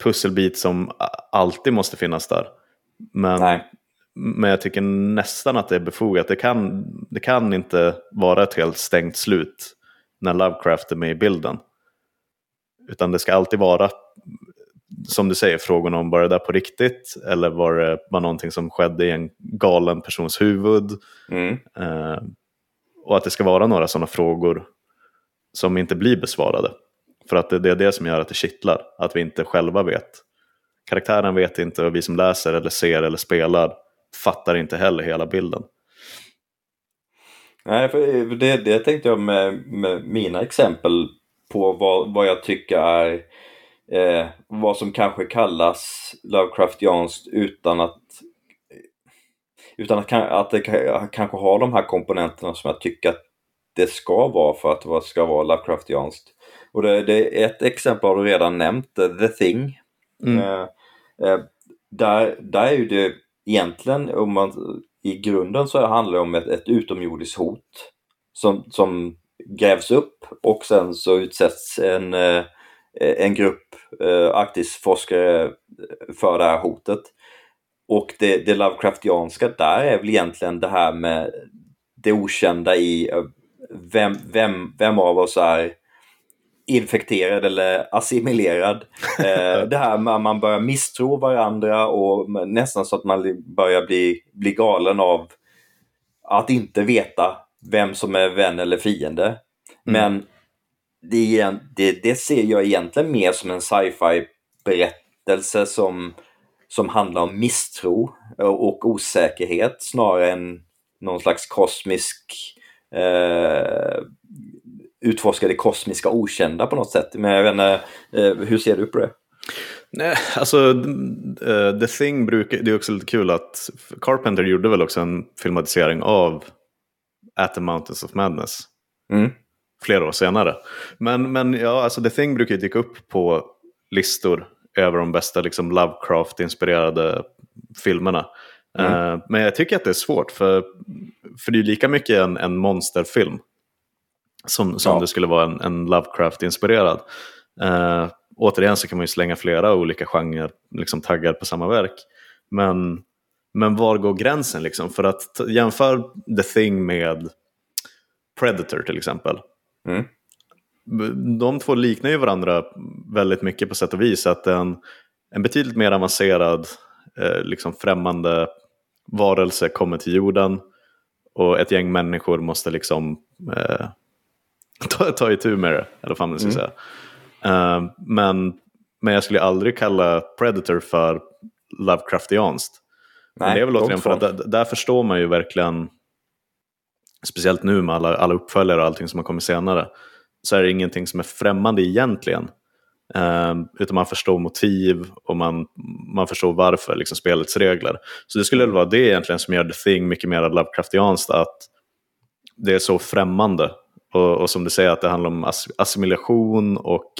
pusselbit som alltid måste finnas där. Men Nej. Men jag tycker nästan att det är befogat. Det kan, det kan inte vara ett helt stängt slut när Lovecraft är med i bilden. Utan det ska alltid vara, som du säger, frågan om var det där på riktigt? Eller var det bara någonting som skedde i en galen persons huvud? Mm. Eh, och att det ska vara några sådana frågor som inte blir besvarade. För att det, är det som gör att det kittlar, att vi inte själva vet. Karaktären vet inte och vi som läser eller ser eller spelar fattar inte heller hela bilden. Nej, för det, det tänkte jag med, med mina exempel på vad, vad jag tycker är eh, vad som kanske kallas Lovecraftianskt utan att utan att, att det kanske har de här komponenterna som jag tycker att det ska vara för att det ska vara Lovecraftianskt. Och det, det är ett exempel har du redan nämnt, The Thing. Mm. Eh, eh, där, där är ju det egentligen om man, i grunden så handlar det om ett, ett utomjordiskt hot som, som grävs upp och sen så utsätts en, eh, en grupp eh, arktisforskare eh, för det här hotet. Och det, det Lovecraftianska där är väl egentligen det här med det okända i vem, vem, vem av oss är infekterad eller assimilerad. Eh, [laughs] det här med att man börjar misstro varandra och nästan så att man börjar bli, bli galen av att inte veta vem som är vän eller fiende. Mm. Men det, det, det, ser jag egentligen mer som en sci-fi berättelse som, som handlar om misstro och osäkerhet snarare än någon slags kosmisk eh, utforska det kosmiska okända på något sätt. Men jag vet inte, eh, hur ser du på det? Nej, alltså uh, The Thing brukar, det är också lite kul att Carpenter gjorde väl också en filmatisering av At the Mountains of Madness. Mm. Flera år senare. Men, men ja, alltså The Thing brukar ju dyka upp på listor över de bästa liksom, Lovecraft-inspirerade filmerna. Mm. Uh, men jag tycker att det är svårt för, för det är lika mycket en, en monsterfilm som, som ja. det skulle vara en, en Lovecraft-inspirerad. Uh, återigen så kan man ju slänga flera olika genrer, liksom taggar på samma verk. Men, men var går gränsen liksom? För att jämför The Thing med Predator till exempel. Mm. de två liknar ju varandra väldigt mycket på sätt och vis. Att en, en betydligt mer avancerad, eh, liksom främmande varelse kommer till jorden och ett gäng människor måste liksom eh, [laughs] ta, ta itu med det, eller vad man ska mm. säga. Uh, men, men jag skulle aldrig kalla Predator för Lovecraftianskt. Nej, men det är väl återigen för att där, där, förstår man ju verkligen, speciellt nu med alla, alla uppföljare och allting som har kommit senare, så är det ingenting som är främmande egentligen. Uh, utan man förstår motiv och man, man förstår varför, liksom spelets regler. Så det skulle väl vara det egentligen som gör The Thing mycket mer Lovecraftianskt, att det är så främmande. Och, och som du säger, att det handlar om assimilation och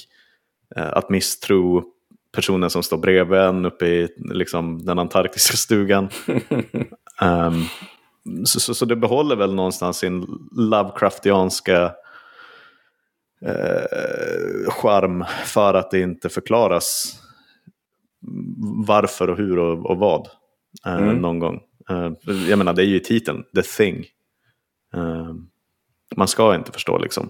uh, att misstro personen som står bredvid en uppe i liksom, den antarktiska stugan. um, [laughs] så, så, så, det behåller väl någonstans sin Lovecraftianska eh, charm för att det inte förklaras varför och hur och, och vad eh, mm. någon gång. Eh, jag menar, det är ju titeln, The Thing. Eh, man ska inte förstå liksom.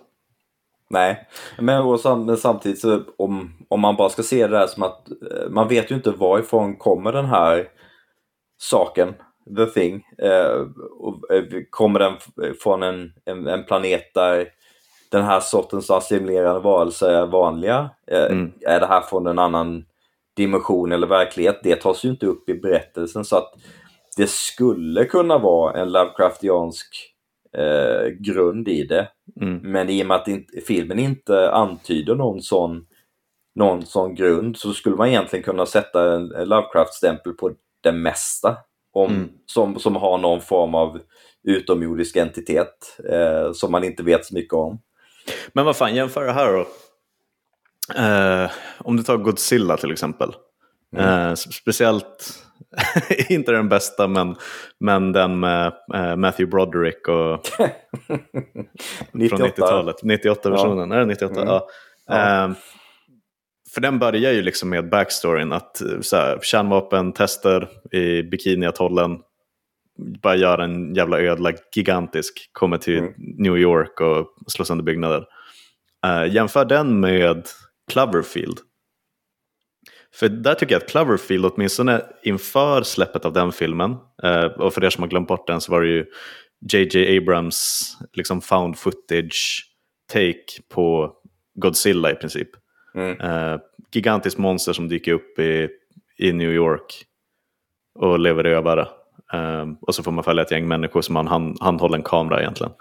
Nej, men, sam men samtidigt så om, om man bara ska se det där som att eh, man vet ju inte varifrån kommer den här saken, the thing. Eh, och, eh, kommer den från en, en, en, planet där den här sortens assimilerande varelser är vanliga? Eh, mm. Är det här från en annan dimension eller verklighet? Det tas ju inte upp i berättelsen så att det skulle kunna vara en Lovecraftiansk eh, grund i det. Mm. Men i och med att inte, filmen inte antyder någon sån, någon sån grund så skulle man egentligen kunna sätta en Lovecraft-stämpel på det mesta om, mm. som, som har någon form av utomjordisk entitet eh, som man inte vet så mycket om. Men vad fan, jämför det här då. Eh, om du tar Godzilla till exempel. Mm. Eh, speciellt [laughs] inte den bästa, men, men den med äh, Matthew Broderick och 98. [laughs] från 90-talet. 98-versionen, ja. är det 98? Mm. Ja. ja. Uh, för den börjar ju liksom med backstoryn att så här, kärnvapentester i Bikiniatollen bara gör en jävla ödla gigantisk, kommer till mm. New York och slår sönder byggnader. Uh, jämför den med Cloverfield för där tycker jag att Cloverfield, åtminstone inför släppet av den filmen, eh, och för er som har glömt bort den så var det ju JJ Abrams liksom found footage take på Godzilla i princip. Mm. Eh, gigantiskt monster som dyker upp i, i New York och lever rövare. Eh, och så får man följa ett gäng människor som har en hand, handhållen kamera egentligen.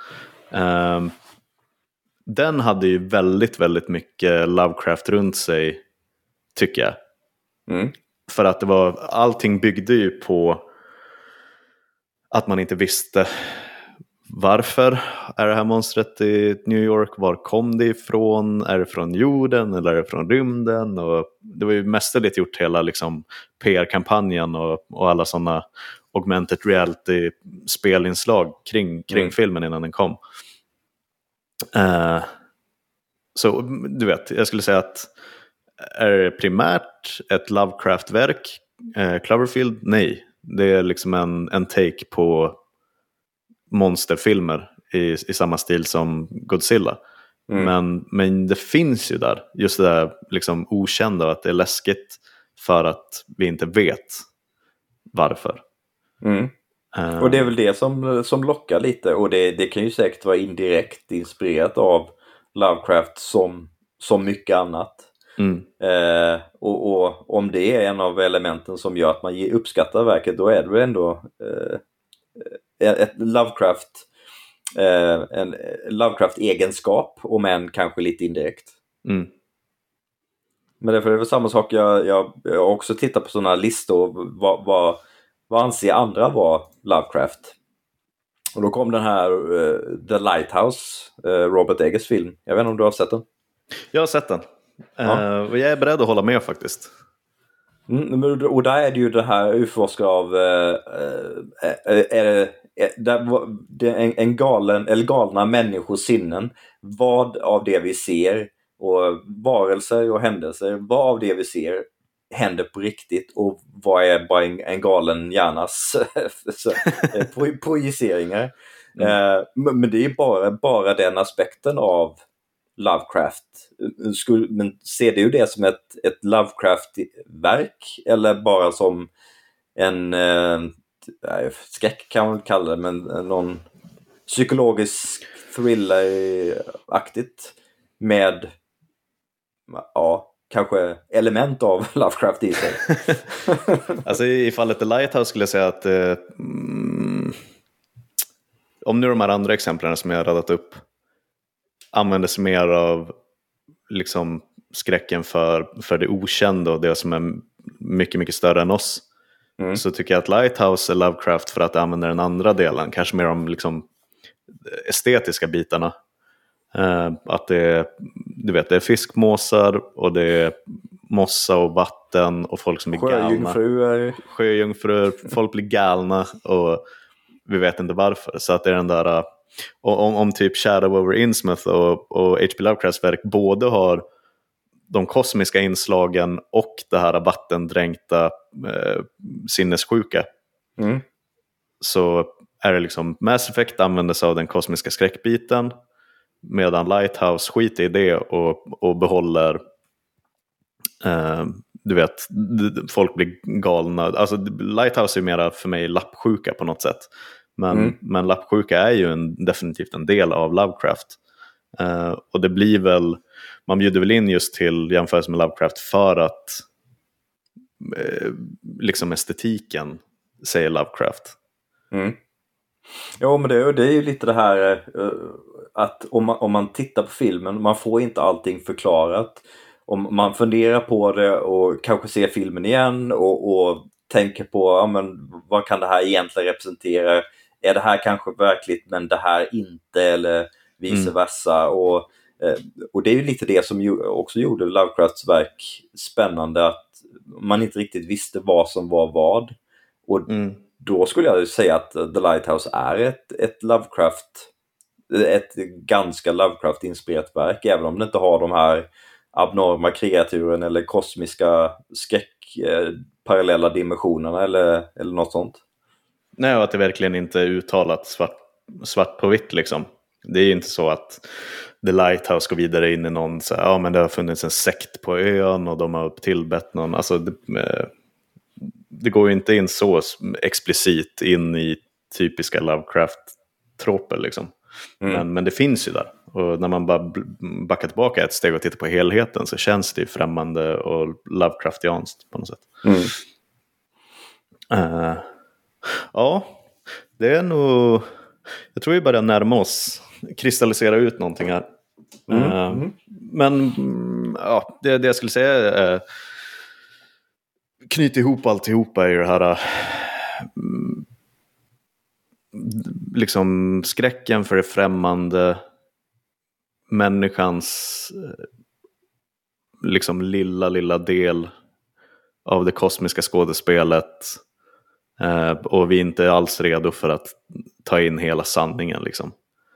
Den hade ju väldigt, väldigt mycket Lovecraft runt sig, tycker jag. Mm. För att det var, allting byggde ju på att man inte visste varför är det här monstret i New York? Var kom det ifrån? Är det från jorden eller är det från rymden? Och det var ju mästerligt gjort hela liksom, PR-kampanjen och, och alla sådana augmented reality spelinslag kring, kring mm. filmen innan den kom. Uh, så du vet, jag skulle säga att är primärt ett Lovecraft-verk? Eh, Cloverfield? Nej. Det är liksom en, en take på monsterfilmer i, i samma stil som Godzilla. Mm. Men, men det finns ju där, just det där liksom okända, att det är läskigt för att vi inte vet varför. Mm. Uh, och det är väl det som, som lockar lite och det, det kan ju säkert vara indirekt inspirerat av Lovecraft som, som mycket annat. Mm. Eh, och, och, om det är en av elementen som gör att man uppskattar verket, då är det ändå eh, ett Lovecraft eh, en Lovecraft-egenskap, om än kanske lite indirekt. Mm. Men därför är det väl samma sak, jag, jag, jag har också tittat på sådana listor, vad, vad, vad anser andra vara Lovecraft? Och då kom den här uh, The Lighthouse, uh, Robert Eggers film. Jag vet inte om du har sett den? Jag har sett den. Ja. Uh, och jag är beredd att hålla med faktiskt. Mm, och där är det ju det här utforskar av uh, uh, är det, en, en galen, eller galna människors sinnen. Vad av det vi ser och varelser och händelser, vad av det vi ser händer på riktigt och vad är bara en, en galen hjärnas [laughs] projiceringar. Mm. men det är bara, bara den aspekten av Lovecraft. men ser du det som ett, ett Lovecraft-verk eller bara som en eh, skräck kan man kalla det, men eh, någon psykologisk thriller-aktigt med ja, kanske element av [laughs] Lovecraft i sig. [laughs] alltså i fallet The Lighthouse skulle jag säga att eh, mm, om nu de här andra exemplen som jag har radat upp använder sig mer av liksom skräcken för, för det okända och det som är mycket, mycket större än oss. Mm. Så tycker jag att Lighthouse är Lovecraft för att det använder den andra delen, kanske mer de liksom estetiska bitarna. Uh, att det är, du vet, det är fiskmåsar och det är mossa och vatten och folk som är galna. Sjöjungfrur. Folk blir galna och vi vet inte varför. Så att det är den där, uh, om, om typ Shadow over Innsmouth och, och H.P. Lovecrafts verk både har de kosmiska inslagen och det här vattendränkta eh, sinnessjuka. Mm. Så är det liksom Mass Effect använder sig av den kosmiska skräckbiten medan Lighthouse skiter i det och, och behåller eh, du vet, folk blir galna. Alltså, Lighthouse är mera för mig lappsjuka på något sätt. Men, mm. men lappsjuka är ju en, definitivt en del av Lovecraft. Uh, och det blir väl, man bjuder väl in just till jämförelse med Lovecraft för att uh, liksom estetiken säger Lovecraft. Mm. Jo men det, det är ju lite det här uh, att om man, om man tittar på filmen, man får inte allting förklarat. Om man funderar på det och kanske ser filmen igen och, och tänker på ja, men, vad kan det här egentligen representera? Är det här kanske verkligt men det här inte? Eller vice mm. versa. Och, eh, och det är ju lite det som också gjorde Lovecrafts verk spännande, att man inte riktigt visste vad som var vad. Och mm. då skulle jag säga att The Lighthouse är ett, ett Lovecraft ett ganska Lovecraft-inspirerat verk, även om det inte har de här abnorma kreaturen eller kosmiska skräck, eh, parallella dimensionerna eller, eller något sånt. Nej, och att det verkligen inte är uttalat svart, svart på vitt liksom. Det är ju inte så att The Lighthouse går vidare in i någon, så ja men det har funnits en sekt på ön och de har tillbett någon. Alltså det, eh, det går ju inte in så explicit in i typiska Lovecraft-troper liksom. Mm. Men, men det finns ju där. Och när man bara backar tillbaka ett steg och tittar på helheten så känns det ju främmande och Lovecraftianskt på något sätt. Mm. Uh, ja, det är nog jag tror vi börjar närma oss, kristallisera ut någonting här. Mm. Uh, men ja, det, det jag skulle säga är knyta ihop alltihopa i det här uh, liksom skräcken för det främmande, människans uh, liksom lilla, lilla del av det kosmiska skådespelet och vi är inte alls redo för att ta in hela sanningen. Liksom.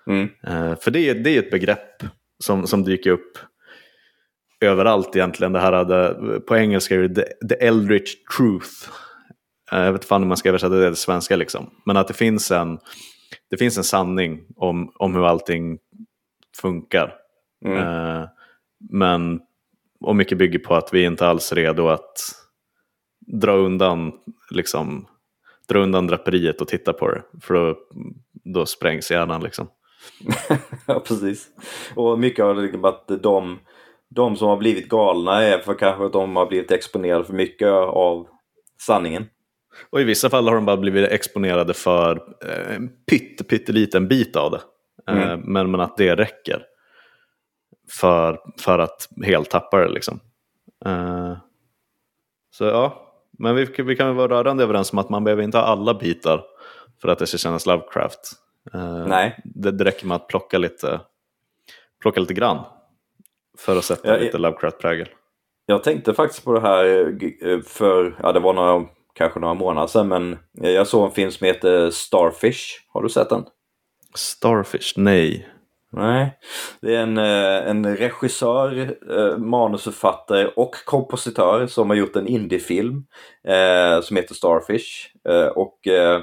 Mm. Uh, för det är, det är ett begrepp som, som dyker upp överallt egentligen. Det här, det, på engelska är det the, the eldritch truth. Jag vet inte om man ska översätta det till svenska. Liksom. Men att det finns en, det finns en sanning om, om hur allting funkar. Mm. men, och mycket bygger på att vi inte alls är redo att dra undan liksom, dra undan draperiet och titta på det. För då, då sprängs hjärnan liksom. [laughs] ja, precis. Och mycket av det liksom att de, de som har blivit galna är för kanske att de har blivit exponerade för mycket av sanningen. Och i vissa fall har de bara blivit exponerade för eh, en pytt, pytteliten bit av det. Eh, mm. men, men att det räcker för, för att helt tappa det liksom. Eh, så ja, men vi, vi kan vara rörande överens om att man behöver inte ha alla bitar för att det ska kännas Lovecraft. Uh, Nej. Det, det räcker med att plocka lite, plocka lite grann för att sätta ja, lite Lovecraft-prägel. Jag tänkte faktiskt på det här eh, för, ja det var några, kanske några månader sedan, men jag såg en film som heter Starfish. Har du sett den? Starfish? Nej. Nej, det är en, eh, en regissör, eh, manusförfattare och kompositör som har gjort en indiefilm eh, som heter Starfish. Eh, och eh,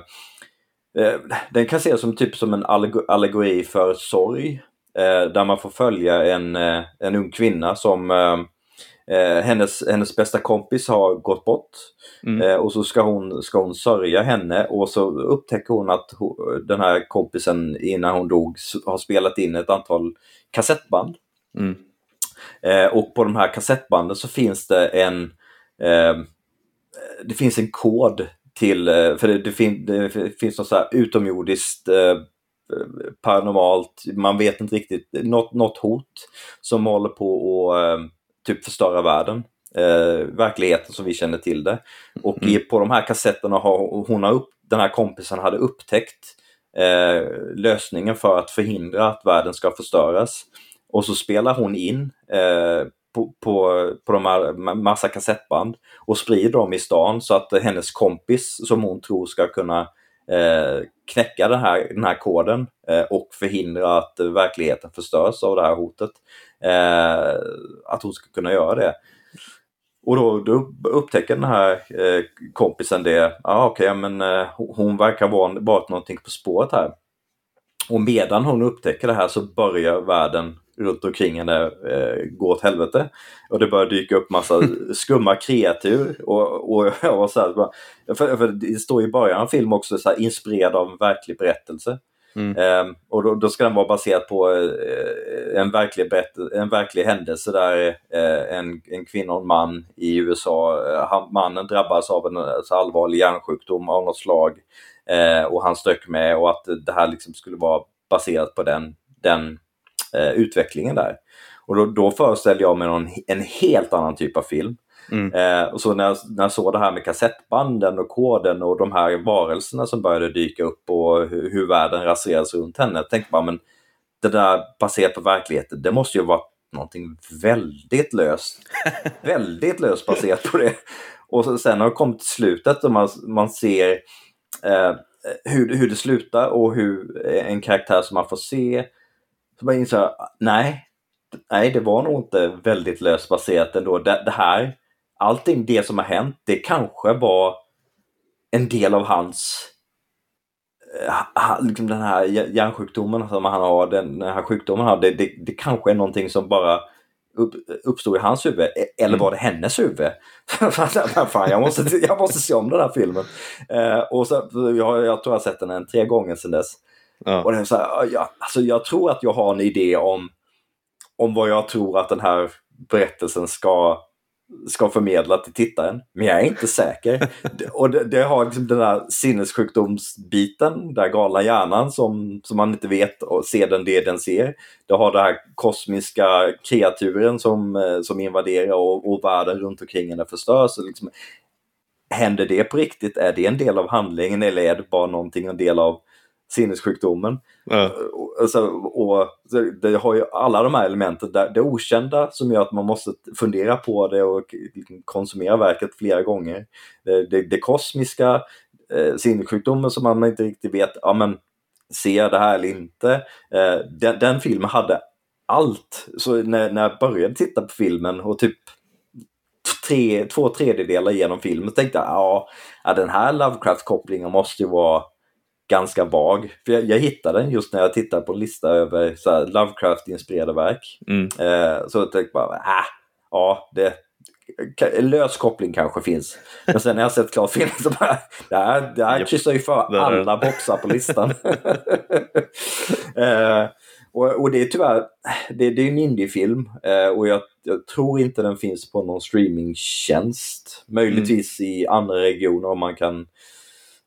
eh Den kan ses som typ som en allegori för sorg. eh, där man får följa en, en ung kvinna som eh, hennes, hennes bästa kompis har gått bort. Mm. Eh, och så ska hon, ska hon sörja henne och så upptäcker hon att hon, den här kompisen innan hon dog har spelat in ett antal kassettband. Mm. Eh, och på de här kassettbanden så finns det en eh, det finns en kod till, eh, för det, det, fin, det finns något så här utomjordiskt eh, paranormalt, man vet inte riktigt, något, något hot som håller på att typ förstöra världen. Eh, verkligheten som vi känner till det. Och mm. i, på de här kassetterna har hon har upp, den här kompisen hade upptäckt eh, lösningen för att förhindra att världen ska förstöras. Och så spelar hon in eh, på, på, på de här massa kassettband och sprider dem i stan så att hennes kompis som hon tror ska kunna Eh, knäcka den här, den här koden eh, och förhindra att verkligheten förstörs av det här hotet. Eh, att hon ska kunna göra det. Och då, då upptäcker den här eh, kompisen det, ah, okej okay, men eh, hon verkar vara varit någonting på spåret här. Och medan hon upptäcker det här så börjar världen runt omkring henne eh, gå åt helvete. Och det börjar dyka upp massa [laughs] skumma kreatur. Och, och jag var så här, för, för det står i början av filmen också så här, inspirerad av en verklig berättelse. Mm. Eh, och då, då, ska den vara baserad på eh, en, verklig en verklig händelse där eh, en, en kvinna och en man i USA, eh, han, mannen drabbas av en så allvarlig hjärnsjukdom av något slag och han stök med och att det här liksom skulle vara baserat på den, den eh, utvecklingen där. Och då, då föreställde jag mig någon, en helt annan typ av film. Mm. Eh, och så när när jag såg det här med kassettbanden och koden och de här varelserna som började dyka upp och hur, hur världen raseras runt henne. Jag tänkte bara, men det där baserat på verkligheten, det måste ju vara någonting väldigt löst. [laughs] väldigt löst baserat på det. Och så, sen har det kommit till slutet och man, man ser eh, hur, hur det slutar och hur en karaktär som man får se så man inser, nej, nej det var nog inte väldigt löst baserat ändå. Det, det här, allting det som har hänt, det kanske var en del av hans eh, liksom den här hjärnsjukdomen som han har, den, här sjukdomen han har, det, det, det kanske är någonting som bara upp, uppstod i hans huvud. E, eller var det hennes huvud? [laughs] Fan, jag, måste, jag måste se om den här filmen. Eh, och så, jag, jag tror jag har sett den en tre gånger sedan dess. Ja. Och det är så här, jag, alltså jag tror att jag har en idé om, om vad jag tror att den här berättelsen ska, ska förmedla till tittaren. Men jag är inte säker. [laughs] och det, det, har liksom den här sinnessjukdomsbiten, den galna hjärnan som, som man inte vet och ser den det den ser. Det har den här kosmiska kreaturen som, eh, som invaderar och, och världen runt omkring henne förstörs. Liksom, händer det på riktigt? Är det en del av handlingen eller är det bara någonting, en del av sinnessjukdomen. Ja. Alltså, och det har ju alla de här elementen, det okända som gör att man måste fundera på det och konsumera verket flera gånger. Det, det, det kosmiska, eh, sinnessjukdomen som man inte riktigt vet, ja men ser jag det här eller inte? Eh, den, den filmen hade allt. Så när, när jag började titta på filmen och typ tre, två tredjedelar genom filmen tänkte jag ja, den här Lovecraft-kopplingen måste ju vara ganska vag. För jag, jag hittade den just när jag tittade på en lista över Lovecraft-inspirerade verk. Mm. Eh, så jag tänkte bara, äh, ja, det, en lös koppling kanske finns. Men sen när jag sett klart filmen så bara, det här, det här kryssar ju för alla boxar på listan. [laughs] eh, och, och, det är tyvärr, det, det är en indiefilm eh, och jag, jag, tror inte den finns på någon streamingtjänst. Möjligtvis mm. i andra regioner om man kan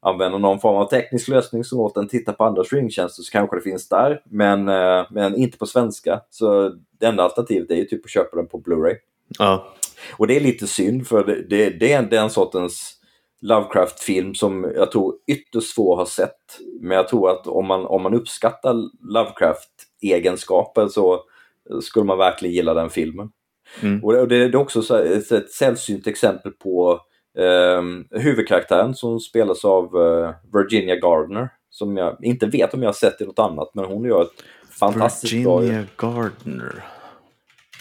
använder någon form av teknisk lösning som låter den titta på andra streamingtjänster så kanske det finns där. Men, eh, men inte på svenska. Så det enda alternativet är ju typ att köpa den på Blu-ray. Ja. Och det är lite synd för det, det, det är den sortens Lovecraft-film som jag tror ytterst få har sett. Men jag tror att om man, om man uppskattar Lovecraft-egenskaper så skulle man verkligen gilla den filmen. Mm. Och det, det, är också ett sällsynt exempel på Um, huvudkaraktären som spelas av uh, Virginia Gardner som jag inte vet om jag har sett i något annat men hon gör ett fantastiskt Virginia bra Gardner.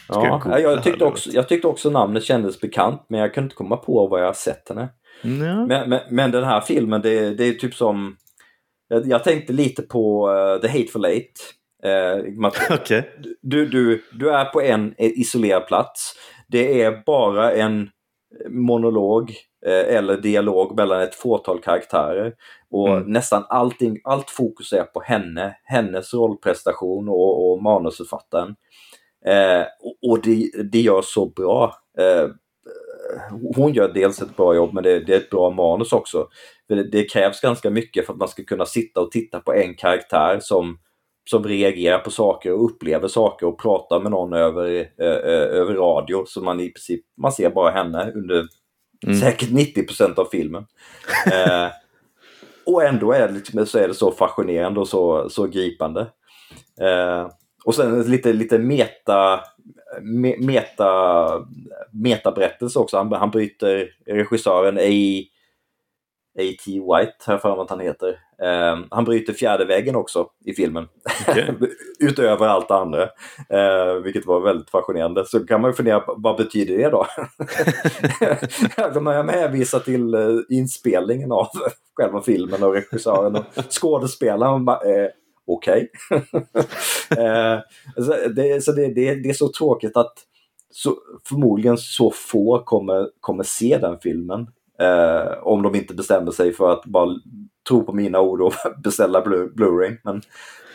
ja, jag, jag, tyckte också, jag tyckte också namnet kändes bekant men jag kunde inte komma på var jag har sett henne. Mm. Men, men, men, den här filmen det, det är typ som jag, jag tänkte lite på uh, The Hateful Eight. Eh, [laughs] okay. du, du, du är på en isolerad plats. Det är bara en monolog eh, eller dialog mellan ett fåtal karaktärer. Och mm. nästan allting, allt fokus är på henne, hennes rollprestation och, och manusförfattaren. Eh, och, och det, det gör så bra. Eh, hon gör dels ett bra jobb men det, det är ett bra manus också. Det, det, krävs ganska mycket för att man ska kunna sitta och titta på en karaktär som, som reagerar på saker och upplever saker och pratar med någon över, eh, över radio. Så man i princip man ser bara henne under mm. säkert 90% av filmen. eh, och ändå är det, liksom, så, är det så fascinerande och så, så gripande. Eh, och sen lite, lite meta, me, meta, metaberättelse också. Han, han bryter regissören A. A.T. White, har jag för mig att han heter. Uh, han bryter fjärde väggen också i filmen. Okay. [laughs] Utöver allt det andra. Uh, vilket var väldigt fascinerande. Så kan man ju fundera på vad betyder det då? De har hänvisat till uh, inspelningen av själva filmen och regissören och skådespelaren. Uh, okej. Okay. [laughs] eh, så det, så det, det, det, är så tråkigt att så, förmodligen så få kommer, kommer se den filmen. Eh, om de inte bestämmer sig för att bara tro på mina ord och [laughs] beställa Blu-ray. Men,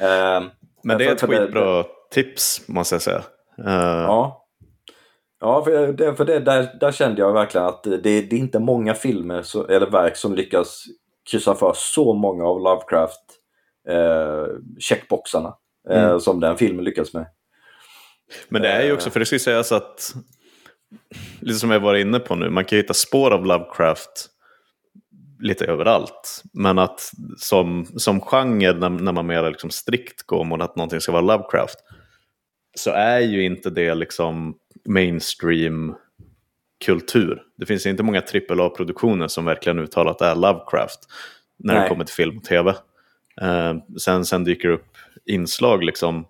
eh, men det är ett skitbra det, tips måste jag säga. Uh... Ja. Ja, för, det, för det, där, där kände jag verkligen att det, det är inte många filmer så, eller verk som lyckas kryssa för så många av Lovecraft eh, checkboxarna eh, mm. som den filmen lyckas med. Men det är ju också, eh. för det ska sägas att, lite som jag var inne på nu, man kan hitta spår av Lovecraft lite överallt. Men att som, som genre, när, när man mer liksom strikt går mot att någonting ska vara Lovecraft, så är ju inte det liksom mainstream kultur. Det finns inte många AAA-produktioner som verkligen uttalat är Lovecraft när Nej. det kommer till film och tv. Uh, sen, sen dyker det upp inslag liksom.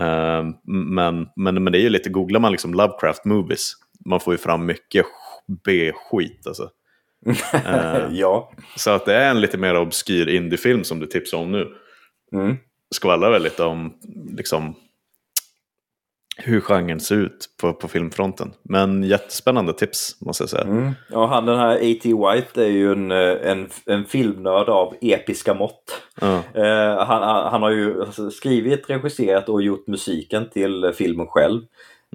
Uh, men, men, men det är ju lite, googlar man liksom Lovecraft movies, man får ju fram mycket B-skit alltså. uh, [laughs] ja. Så att det är en lite mer obskyr indiefilm som du tipsar om nu. Mm. Skvallrar väl lite om liksom, hur genren ser ut på, på filmfronten. Men jättespännande tips måste jag säga. Mm. Ja, han den här A.T. White är ju en, eh, en, en filmnörd av episka mått. Mm. Uh, han, han har ju skrivit, regisserat och gjort musiken till filmen själv.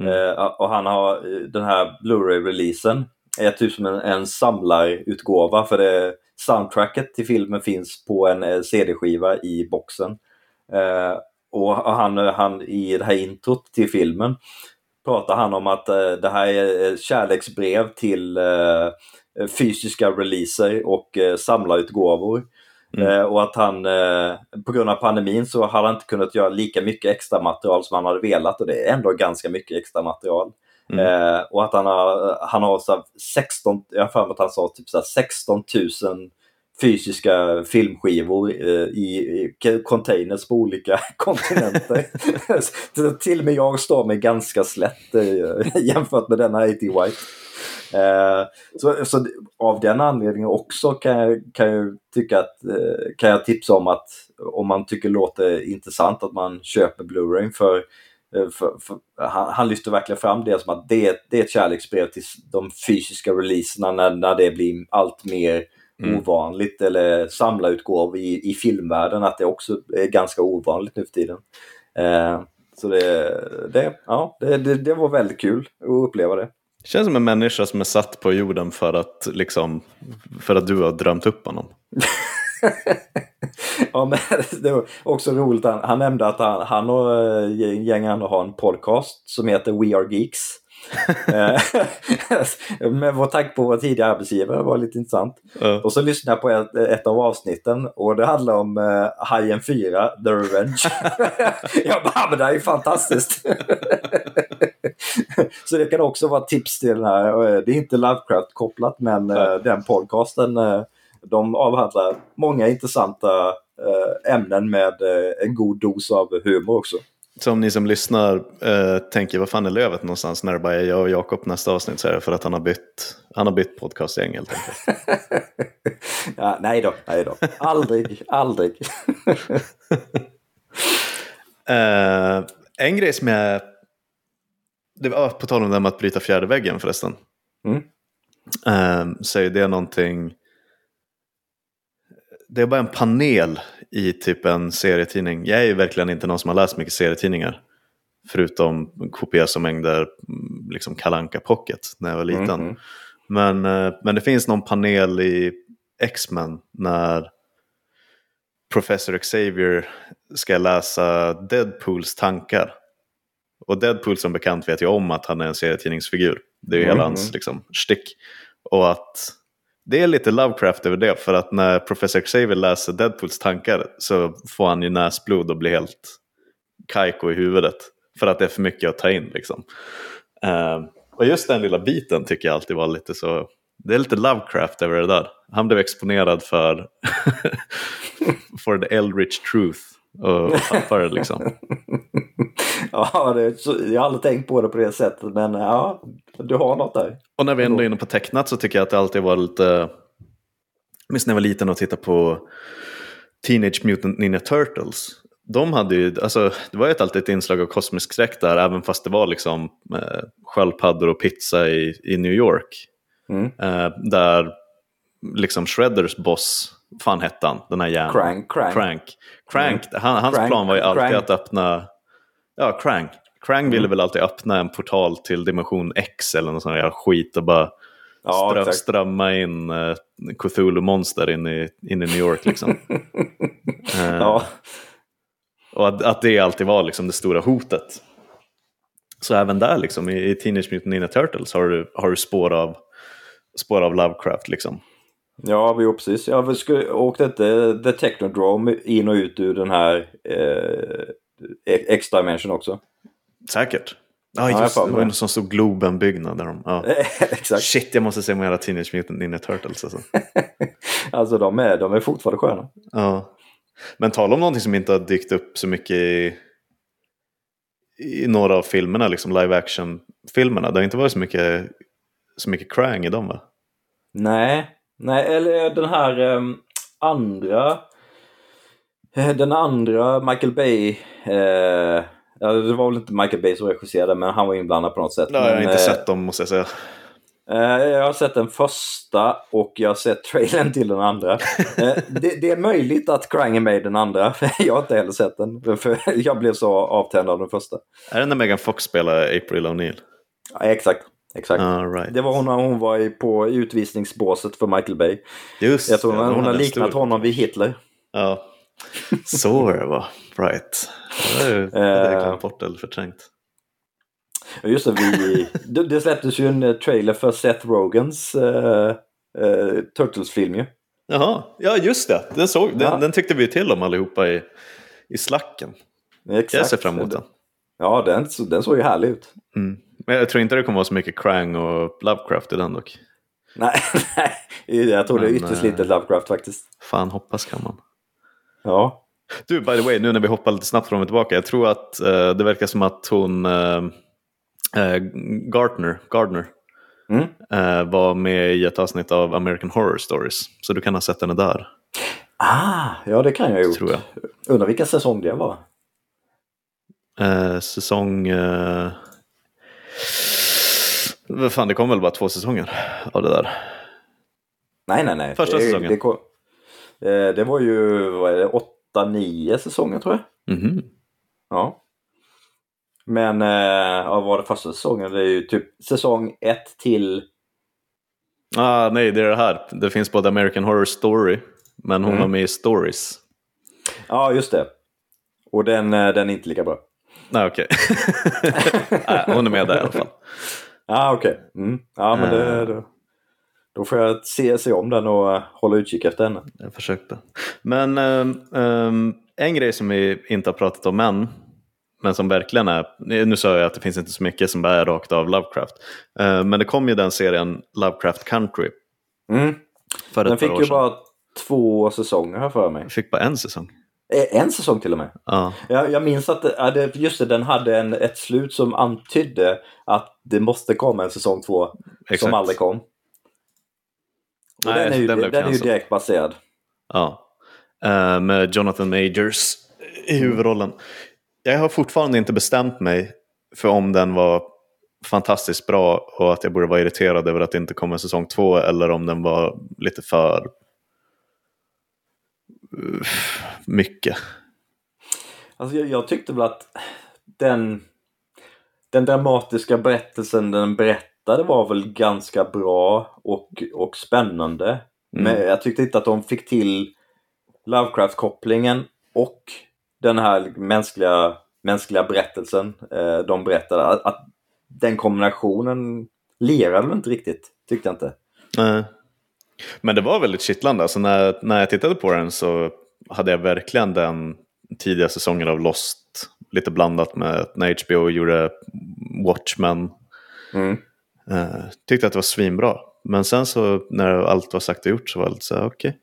Mm. Uh, och han har den här Blu-ray-releasen är typ som en, en samlarutgåva för det soundtracket till filmen finns på en CD-skiva i boxen. Uh, och han, han i det här introt till filmen pratar han om att uh, det här är kärleksbrev till uh, fysiska releaser och uh, samlarutgåvor. Mm. och att han på grund av pandemin så hade han inte kunnat göra lika mycket extra material som han hade velat och det är ändå ganska mycket extra material. Mm. och att han har, han har så 16, jag har för mig att han sa typ så 16 000 fysiska filmskivor eh, i, i containers på olika [laughs] kontinenter. [laughs] till och med jag står mig ganska slätt eh, [laughs] jämfört med denna A.T. White. Eh, så, så, av den anledningen också kan jag, kan jag tycka att eh, kan jag tipsa om att om man tycker det låter intressant att man köper Blu-ray för, eh, för, för han, han, lyfter verkligen fram det som att det, det är ett kärleksbrev till de fysiska releaserna när, när det blir allt mer mm. ovanligt eller samlarutgåvor i, i filmvärlden att det också är ganska ovanligt nu för tiden. Eh, så det, det, ja, det, det, det, var väldigt kul att uppleva det. Känns som en människa som är satt på jorden för att, liksom, för att du har drömt upp honom. [laughs] ja, men det var också roligt. Han, han nämnde att han, han och eh, gäng andra har en podcast som heter We Are Geeks. Eh, [laughs] med vår tanke på våra tidigare arbetsgivare var lite intressant. Uh. Och så lyssnade jag på ett, ett, av avsnitten och det handlar om uh, Hajen 4, The Revenge. [laughs] jag bara, men det här är fantastiskt. [laughs] så det kan också vara tips till den här. Det är inte Lovecraft-kopplat men uh, den podcasten de avhandlar många intressanta ämnen med en god dos av humor också. Så om ni som lyssnar eh, tänker vad fan är Lövet någonstans när det bara är jag och Jakob nästa avsnitt så är det för att han har bytt, han har bytt podcastgäng helt enkelt. [laughs] ja, nej då, nej då. Aldrig, aldrig. Uh, [laughs] en grej som jag... Det var på tal om det med att bryta fjärde väggen förresten. Mm. Uh, så är det någonting... Det är bara en panel i typ en serietidning. Jag är ju verkligen inte någon som har läst mycket serietidningar. Förutom kopiösa mängder mm, liksom Kalanka Pocket när jag var liten. Mm. Men, uh, men det finns någon panel i X-Men när Professor Xavier ska läsa Deadpools tankar. Och Deadpool som bekant vet ju om att han är en serietidningsfigur. Det är ju mm. hela hans liksom, stick. Och att det är lite Lovecraft över det. För att när Professor Xavier läser Deadpools tankar så får han ju näsblod och blir helt kajko i huvudet. För att det är för mycket att ta in liksom. Uh, och just den lilla biten tycker jag alltid var lite så det är lite Lovecraft över det där. Han blev exponerad för [laughs] for the Eldritch truth och tappade det liksom. [laughs] [laughs] ja, det, jag har aldrig tänkt på det på det sättet men ja, du har något där. Och när vi ändå är inne på tecknat så tycker jag att det alltid var lite, minst när jag var liten och tittade på Teenage Mutant Ninja Turtles. De hade ju, alltså, det var ju alltid ett inslag av kosmisk skräck där även fast det var liksom eh, sköldpaddor och pizza i, i New York. Mm. Eh, där liksom Shredders boss, fan hette han, den här hjärnan? Crank. Crank. Crank. Crank. Mm. Han, hans Crank. plan var ju alltid Crank. att öppna, ja Crank. Crank ville mm. väl alltid öppna en portal till dimension X eller något sånt där skit och bara ja, strö, strömma in uh, Cthulhu-monster in i, in i New York liksom. uh, [laughs] ja. Och att, att det alltid var liksom det stora hotet. Så även där liksom i, i Teenage Mutant Ninja Turtles har du, har du spår av spår av Lovecraft liksom. Ja, jo, precis. Ja, vi skulle, åkte inte The Technodrome in och ut ur den här eh, X-Dimension också? Säkert. Ja, just det. Var en sån stor Globen-byggnad. Där de, ja. [laughs] Exakt. Shit, jag måste se mer Teenage Mutant Ninja Turtles. Alltså, [laughs] alltså de, är, de är fortfarande sköna. Ja. Men tala om någonting som inte har dykt upp så mycket i, i några av filmerna, liksom live action-filmerna. Det har inte varit så mycket så mycket Krang i dem va? Nej, nej eller den här um, andra den andra Michael Bay eh, det var väl inte Michael Bay som regisserade men han var inblandad på något sätt. Nej, men, jag har inte eh, sett dem måste jag säga. Eh, jag har sett den första och jag har sett trailern till den andra. Eh, det, det, är möjligt att Krang är med i den andra, [laughs] jag har inte heller sett den. För [laughs] jag blev så avtänd av den första. Är det när Megan Fox spelar April O'Neil? Ja, exakt. Exakt. right. Det var hon när hon var på utvisningsbåset för Michael Bay. Just Jag tror hon, hon har liknat stor... honom vid Hitler. Ja, så är det va. Right. Det jag glömt bort eller förträngt. Just det, vi, det, det släpptes ju en eh, trailer för Seth Rogans uh, uh, Turtles-film ju. Jaha, ja just det. Den, såg, den, ja. den tyckte vi till om allihopa i, i slacken. Exakt. Jag ser fram emot den. Ja, den, den såg ju härlig ut. Mm. Men jag tror inte det kommer vara så mycket Krang och Lovecraft i den dock. Nej, [laughs] nej. jag tror det är ytterst lite Lovecraft faktiskt. Fan, hoppas kan man. Ja. Du, by the way, nu när vi hoppar lite snabbt fram och tillbaka. Jag tror att uh, det verkar som att hon, uh, uh, Gardner, Gardner mm. var med i ett avsnitt av American Horror Stories. Så du kan ha sett henne där. Ah, ja det kan jag ju. Tror jag. Undrar vilken säsong det var. säsong... Fan, det kom väl bara två säsonger av det där? Nej, nej, nej. Första det, säsongen? Det, kom, eh, det, var ju, vad är det, åtta, nio säsonger tror jag. Mm -hmm. Ja. Men, eh, vad var det första säsongen? Det är ju typ säsong ett till... Ah, nej, det är det här. Det finns både American Horror Story, men hon mm. var med i Stories. Ja, just det. Och den, eh, den är inte lika bra. Nej, okej. Okay. [laughs] hon är med där i alla fall. [laughs] ah, okej. Okay. Mm. Ja, men det, eh. Då, får jag se, se om den och uh, hålla utkik efter henne. Jag försökte. Men um, en grej som vi inte har pratat om än, men som verkligen är, nu sa jag att det finns inte så mycket som är rakt av Lovecraft, uh, men det kom ju den serien Lovecraft Country. Mm. För den fick ju bara två säsonger här för mig. Fick bara en säsong. Eh, en säsong till och med. Ja. Jag, jag minns att det, just det, den hade en, ett slut som antydde att det måste komma en säsong två Exakt. som aldrig kom. Nej, den är ju, den, den är ju direkt baserad. Ja, uh, med Jonathan Majors i huvudrollen. jag har fortfarande inte bestämt mig för om den var fantastiskt bra och att jag borde vara irriterad över att det inte kommer säsong två eller om den var lite för mycket. Alltså jag, jag tyckte väl att den, den dramatiska berättelsen den berättade var väl ganska bra och, och spännande. Mm. Men jag tyckte inte att de fick till Lovecraft-kopplingen och den här mänskliga, mänskliga berättelsen eh, de berättade. Att, att den kombinationen lirade väl inte riktigt, tyckte jag inte. Nej. Men det var väldigt kittlande. Alltså när, när jag tittade på den så hade jag verkligen den tidiga säsongen av Lost lite blandat med när HBO gjorde Watchmen. Mm. Uh, tyckte att det var svinbra. Men sen så när allt var sagt och gjort så var det lite så här, okej.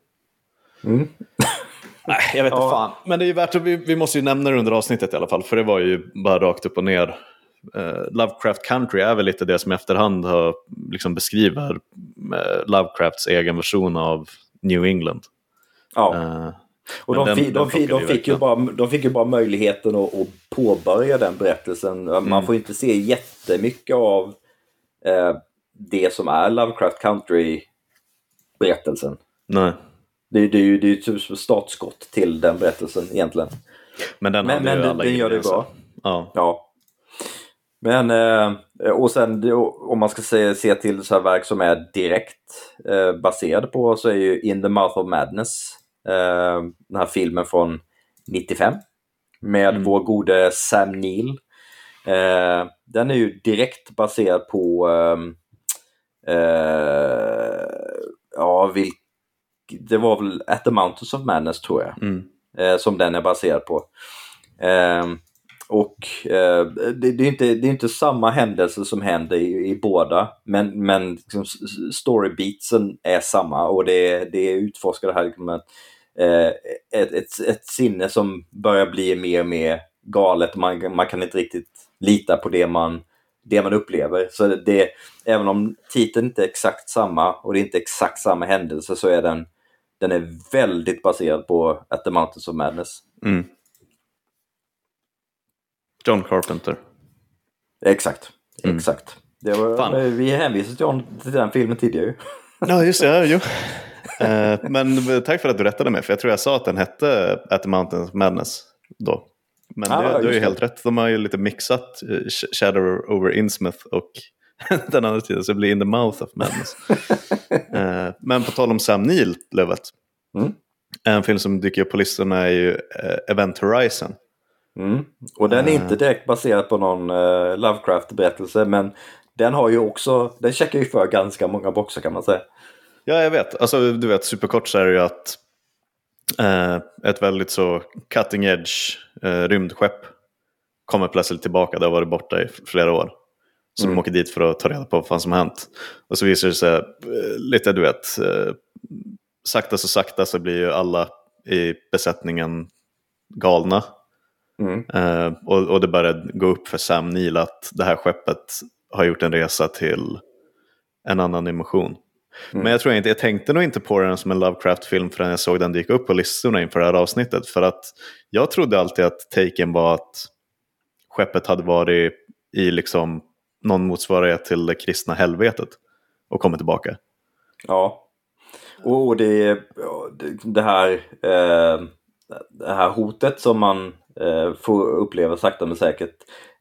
Okay. Mm. [laughs] Nej, jag vet inte ja. fan. Men det är ju värt att vi, vi måste ju nämna det under avsnittet i alla fall. För det var ju bara rakt upp och ner. Uh, Lovecraft Country är väl lite det som i efterhand har, liksom beskriver uh, Lovecrafts egen version av New England. Ja. Uh, och de, den, fi, de, fi, de, fick ju bara, de fick ju bara möjligheten att, att påbörja den berättelsen. Mm. Man får inte se jättemycket av eh, det som är Lovecraft Country-berättelsen. Nej. Det, det, är ju det är typ startskott till den berättelsen egentligen. Men den, men, men den, den gör det bra. Ja. ja. Men, eh, och sen om man ska se, se till så här verk som är direkt eh, baserade på så är ju In the Mouth of Madness Eh, den här filmen från 95 med mm. vår gode Sam Neill. Eh, den är ju direkt baserad på ehm, eh, ja, vilk, det var väl At the Mountains of Madness tror jag, mm. som den är baserad på. Ehm, och eh, det, det, är inte, det är inte samma händelse som händer i, i båda, men, men liksom, storybeatsen är samma och det, det utforskar det här liksom, eh, ett, ett, ett sinne som börjar bli mer och mer galet. Man, man kan inte riktigt lita på det man, det man upplever. Så det, även om titeln inte är exakt samma och det är inte exakt samma händelse så är den, den är väldigt baserad på At the Mountains of Madness. Mm. John Carpenter. Exakt, mm. exakt. Var, vi hänvisade till den filmen tidigare. [laughs] Ja, just det. Ja. [laughs] Eh, men tack för att du rättade mig, för jag tror jag sa att den hette At the Mountain of Madness då. Men ah, du har ju helt rätt, de har ju lite mixat eh, Shadow over Innsmouth och [laughs] den andra tiden så det blir In the Mouth of Madness. [laughs] Eh, men på tal om Sam Neill, Lövet. Mm. En film som dyker upp på listorna är ju Event Horizon. Mm. Och den är inte direkt baserad på någon Lovecraft-berättelse men den har ju också, den checkar ju för ganska många boxar kan man säga. Ja, jag vet. Alltså, du vet, superkort så är det ju att eh, ett väldigt så cutting edge eh, rymdskepp kommer plötsligt tillbaka. Det har varit borta i flera år. Så mm. de åker dit för att ta reda på vad fan som har hänt. Och så visar det sig eh, lite, du vet, eh, sakta så sakta så blir ju alla i besättningen galna. Mm. Eh, och, och det börjar gå upp för Sam Neill att det här skeppet har gjort en resa till en annan dimension. Mm. Men jag tror inte, jag tänkte nog inte på den som en Lovecraft-film förrän jag såg den dyka upp på listorna inför det här avsnittet. För att jag trodde alltid att taken var att skeppet hade varit i liksom någon motsvarighet till det kristna helvetet och kommit tillbaka. Ja, och det, det här, eh, det här hotet som man eh, får uppleva sakta men säkert,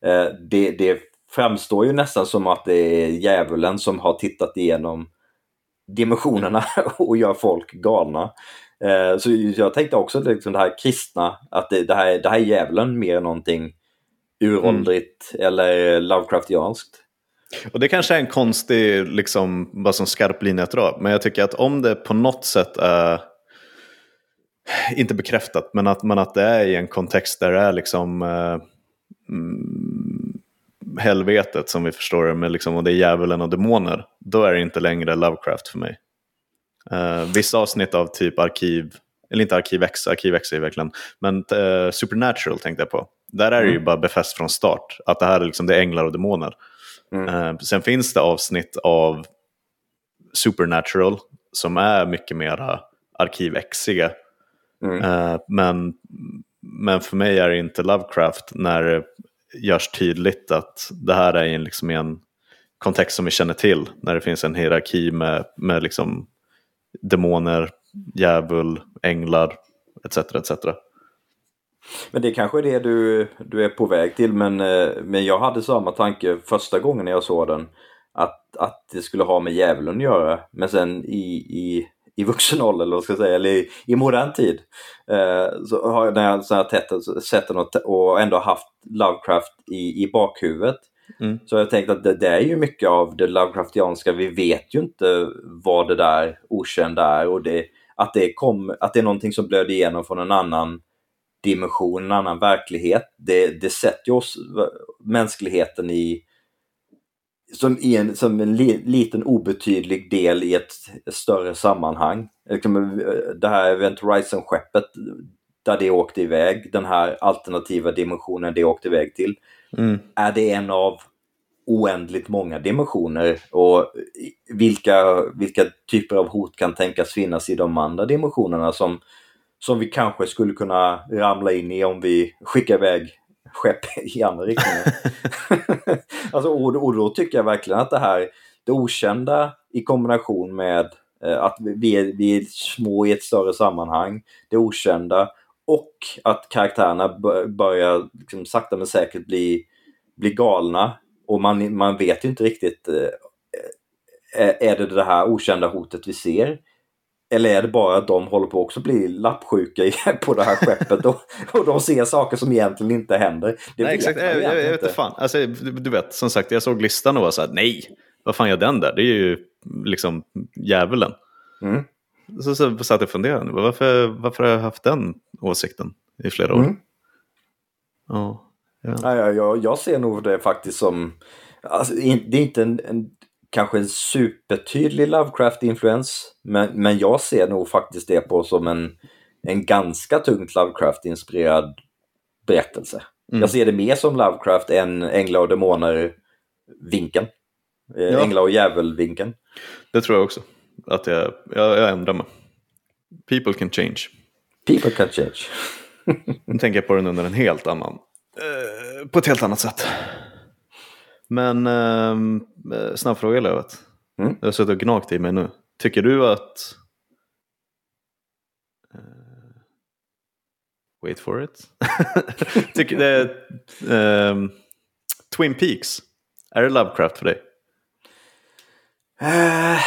eh, det, det framstår ju nästan som att det är djävulen som har tittat igenom dimensionerna [laughs] och gör folk galna. Eh, så jag tänkte också liksom det här kristna, att det, det, här, det här är djävulen mer än någonting uråldrigt mm. eller Lovecraftianskt. Och det kanske är en konstig, liksom, bara som skarp linje att dra, men jag tycker att om det på något sätt är, inte bekräftat, men att, men att det är i en kontext där det är liksom eh, mm, helvetet som vi förstår det, med liksom, och det är djävulen och demoner, då är det inte längre Lovecraft för mig. Uh, vissa avsnitt av typ Arkiv, eller inte Arkiv X, Arkiv X är verkligen, men uh, Supernatural tänkte jag på. Där är det ju mm. bara befäst från start, att det här är, liksom, det är änglar och demoner. Mm. Uh, sen finns det avsnitt av Supernatural som är mycket mera Arkiv X-iga. Mm. men men för mig är det inte Lovecraft när görs tydligt att det här är en, liksom en kontext som vi känner till. När det finns en hierarki med, med liksom demoner, djävul, änglar etc. etc. Men det kanske är det du, du är på väg till. Men, eh, men jag hade samma tanke första gången jag såg den. Att, att det skulle ha med djävulen att göra. Men sen i, i, i vuxen ålder, eller vad ska jag säga, eller i, i modern tid. Eh, så har jag, när jag så här sett den och, och ändå haft Lovecraft i, i bakhuvudet. Mm. Så jag tänkt att det, det, är ju mycket av det Lovecraftianska. Vi vet ju inte vad det där okända är och det, att, det kom, att det är någonting som blöder igenom från en annan dimension, en annan verklighet. Det, det sätter ju oss, mänskligheten, i som, i en, som en li, liten obetydlig del i ett större sammanhang. Liksom, det här Event Horizon-skeppet där det åkte iväg, den här alternativa dimensionen det åkte iväg till. Mm. Är det en av oändligt många dimensioner och vilka, vilka typer av hot kan tänkas finnas i de andra dimensionerna som, som vi kanske skulle kunna ramla in i om vi skickar iväg skepp i andra riktningen. [laughs] alltså, och, och då tycker jag verkligen att det här, det okända i kombination med eh, att vi är, vi är små i ett större sammanhang, det okända och att karaktärerna börjar liksom, sakta men säkert bli, bli galna och man, man vet ju inte riktigt eh, är det det här okända hotet vi ser? Eller är det bara att de håller på också bli lappsjuka [laughs] på det här skeppet och, och de ser saker som egentligen inte händer? Det nej, exakt. Jag, jag, jag vet inte fan. Alltså, du, vet, som sagt, jag såg listan och var så här, nej, vad fan gör den där? Det är ju liksom djävulen. Mm. Så, så satt jag och funderade, varför, varför har jag haft den åsikten i flera år? Mm. Ja, ja. ja jag, jag ser nog det faktiskt som, alltså, det är inte en, en kanske en supertydlig Lovecraft-influens. Men, men jag ser nog faktiskt det på som en, en ganska tungt Lovecraft-inspirerad berättelse. Mm. Jag ser det mer som Lovecraft än Änglar och Demoner-vinkeln. Eh, ja. Änglar och djävul-vinkeln. Det tror jag också. Att jag, jag, jag ändrar mig. People can change. People can change. [laughs] nu tänker jag på den under en helt annan, eh, på ett helt annat sätt. Men ehm, eh, snabb fråga Lövet. Mm. Jag har suttit och gnagt i mig nu. Tycker du att... Uh, wait for it. [laughs] Tycker det... Um, Twin Peaks. Är det Lovecraft för dig? Uh...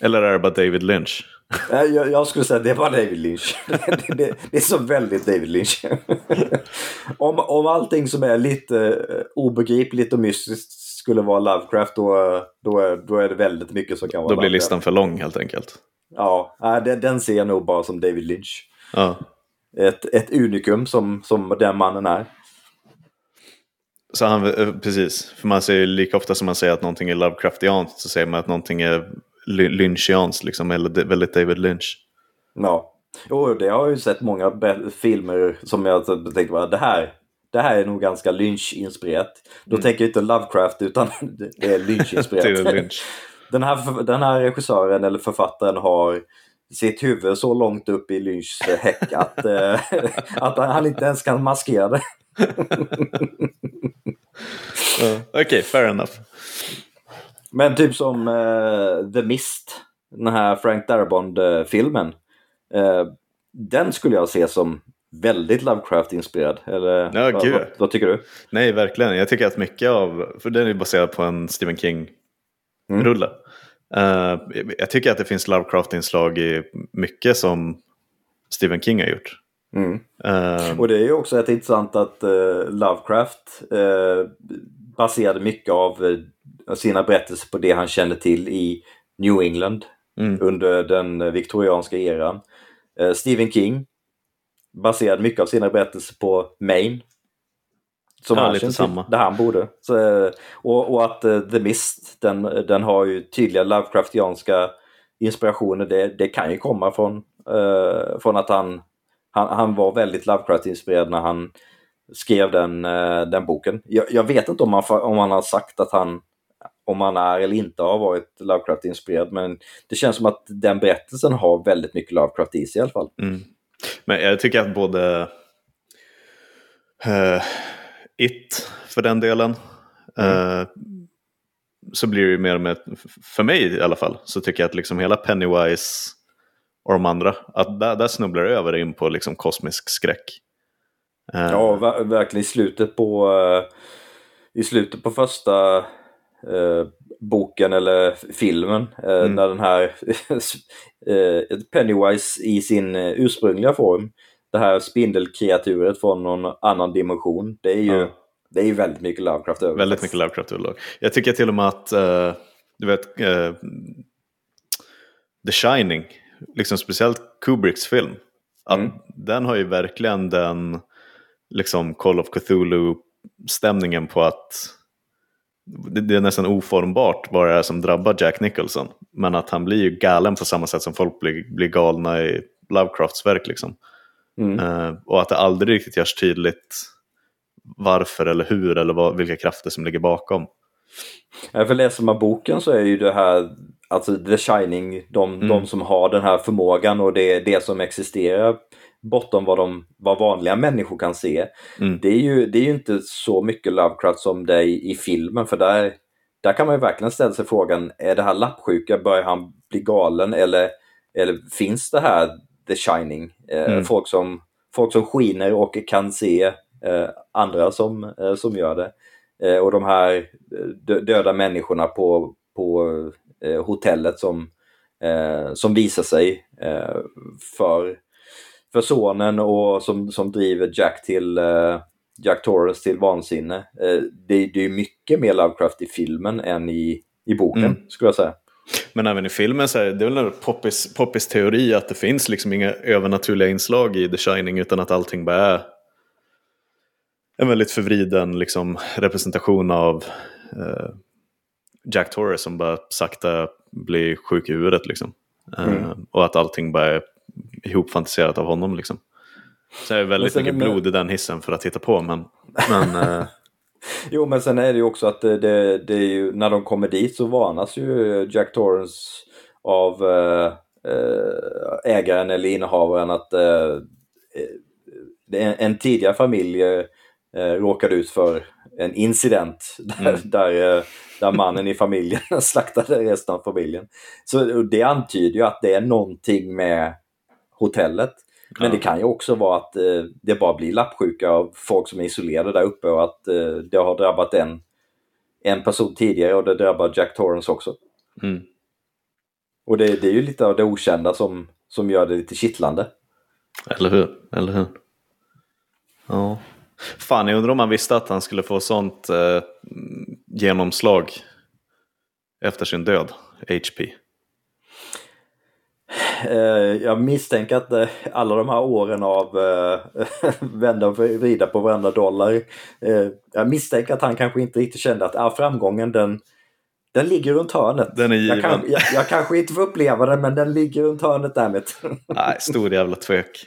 Eller är det bara David Lynch? [laughs] jag, jag, skulle säga det var David Lynch. [laughs] det, det, det, är så väldigt David Lynch. [laughs] om, om allting som är lite uh, obegripligt och mystiskt skulle vara Lovecraft då, då, är, då är det väldigt mycket som kan vara Då blir Lovecraft. listan för lång helt enkelt. Ja, den, den ser jag nog bara som David Lynch. Ja. Ett, ett unikum som, som den mannen är. Så han, eh, precis, för man säger lika ofta som man säger att någonting är Lovecraftianskt så säger man att någonting är Lynchianskt, liksom, eller väldigt David Lynch. Ja, och det har jag ju sett många filmer som jag tänkte, det här, det här är nog ganska Lynch-inspirerat. Då mm. tänker jag inte Lovecraft utan [laughs] det är Lynch-inspirerat. [laughs] Lynch. den, här, den här regissören eller författaren har sitt huvud så långt upp i Lynchs häck att, äh, [laughs] att han inte ens kan maskera det. Okej, okay, fair enough. Men typ som uh, The Mist, den här Frank Darabont-filmen. Uh, den skulle jag se som väldigt Lovecraft-inspirerad. Eller ja, vad, vad, vad, tycker du? Nej, verkligen. Jag tycker att mycket av, för den är baserad på en Stephen King-rulle. Mm. Uh, jag tycker att det finns Lovecraft-inslag i mycket som Stephen King har gjort. Mm. Uh, och det är ju också rätt intressant att uh, Lovecraft baserade mycket av sina berättelser på det han kände till i New England mm. under den viktorianska eran. Stephen King baserade mycket av sina berättelser på Maine. Som ja, lite samma. Där han bodde. Så, och, och, att uh, The Mist, den, den har ju tydliga Lovecraftianska inspirationer. Det, det kan ju komma från, uh, från att han, han, han var väldigt Lovecraft-inspirerad när han skrev den, uh, den boken. Jag, jag, vet inte om han, om han har sagt att han om han är eller inte har varit Lovecraft-inspirerad men det känns som att den berättelsen har väldigt mycket Lovecraft i sig i alla fall. Mm. Men jag tycker att både uh, It för den delen. Mm. Uh, så blir det ju mer med, för mig i alla fall, så tycker jag att liksom hela Pennywise och de andra, att där, där snubblar det över in på liksom kosmisk skräck. Uh, ja, ver verkligen i slutet på, i slutet på första boken eller filmen mm. när den här [laughs] Pennywise i sin ursprungliga form det här spindelkreaturet från någon annan dimension. Det är ju, ja. det är ju väldigt mycket Lovecraft över. Väldigt mycket Lovecraft överlag. Jag tycker till och med att, du vet, The Shining, liksom speciellt Kubricks film, mm. den har ju verkligen den liksom Call of Cthulhu-stämningen på att det, är nästan oformbart vad det är som drabbar Jack Nicholson. Men att han blir ju galen på samma sätt som folk blir, blir galna i Lovecrafts verk. Liksom. Mm. Uh, och att det aldrig riktigt görs tydligt varför eller hur eller vad, vilka krafter som ligger bakom. Ja, för läser man boken så är ju det här, alltså The Shining, de, mm. de som har den här förmågan och det, det som existerar bortom vad, de, vad vanliga människor kan se. Mm. Det, är ju, det är ju inte så mycket Lovecraft som det är i, i filmen för där, där kan man ju verkligen ställa sig frågan, är det här lappsjuka, börjar han bli galen eller, eller finns det här The Shining. Eh, mm. folk, som, folk som skiner och kan se eh, andra som, eh, som gör det. och de här döda människorna på, på hotellet som, som visar sig för, för sonen och som, som driver Jack till Jack Torrance till vansinne. det, det är mycket mer Lovecraft i filmen än i, i boken, mm. skulle jag säga. Men även i filmen så är det väl en poppis, poppis teori att det finns liksom inga övernaturliga inslag i The Shining utan att allting bara är en väldigt förvriden liksom, representation av eh, Jack Torres som bara sakta blir sjuk i huvudet. Liksom. Eh, mm. och att allting bara är ihopfantiserat av honom. Liksom. Så det är väldigt mycket blod i den hissen för att hitta på. Men, [laughs] men eh, Jo, men sen är det ju också att det, det, det ju, när de kommer dit så varnas ju Jack Torrance av äh, ägaren eller innehavaren att äh, en tidigare familj äh, råkade ut för en incident där, mm. där, där mannen i familjen [laughs] slaktade resten av familjen. Så det antyder ju att det är någonting med hotellet. Men det kan ju också vara att eh, det bara blir lappsjuka av folk som är isolerade där uppe och att eh, det har drabbat en, en person tidigare och det drabbar Jack Torrance också. Mm. Och det, det, är ju lite av det okända som, som gör det lite kittlande. Eller hur, eller hur. Ja. Fan, jag undrar om man visste att han skulle få sånt eh, genomslag efter sin död, HP. Eh, jag misstänker att eh, alla de här åren av eh, [laughs] vända och vrida på varenda dollar. Jag misstänker att han kanske inte riktigt kände att ah, framgången den, den ligger runt hörnet. Den är given. Jag, kan, jag, jag kanske inte får uppleva den men den ligger runt hörnet därmed. [laughs] Nej, stor jävla tvek.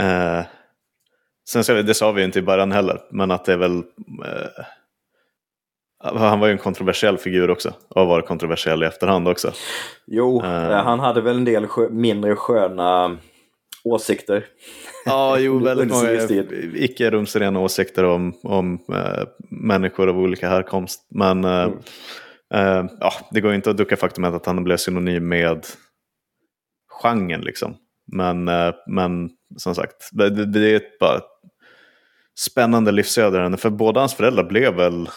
Uh, sen det sa vi inte i början heller, men att det är väl uh, han var ju en kontroversiell figur också och har varit kontroversiell i efterhand också. Jo, uh, han hade väl en del skö mindre sköna åsikter. Ja, jo, [laughs] väldigt många icke rumsrena åsikter om, om uh, människor av olika härkomst. Men uh, mm. uh, ja, det går inte att ducka faktumet att han blev synonym med genren. Liksom. Men, men som sagt, det, det är ett bara spännande livsöde. För båda hans föräldrar blev väl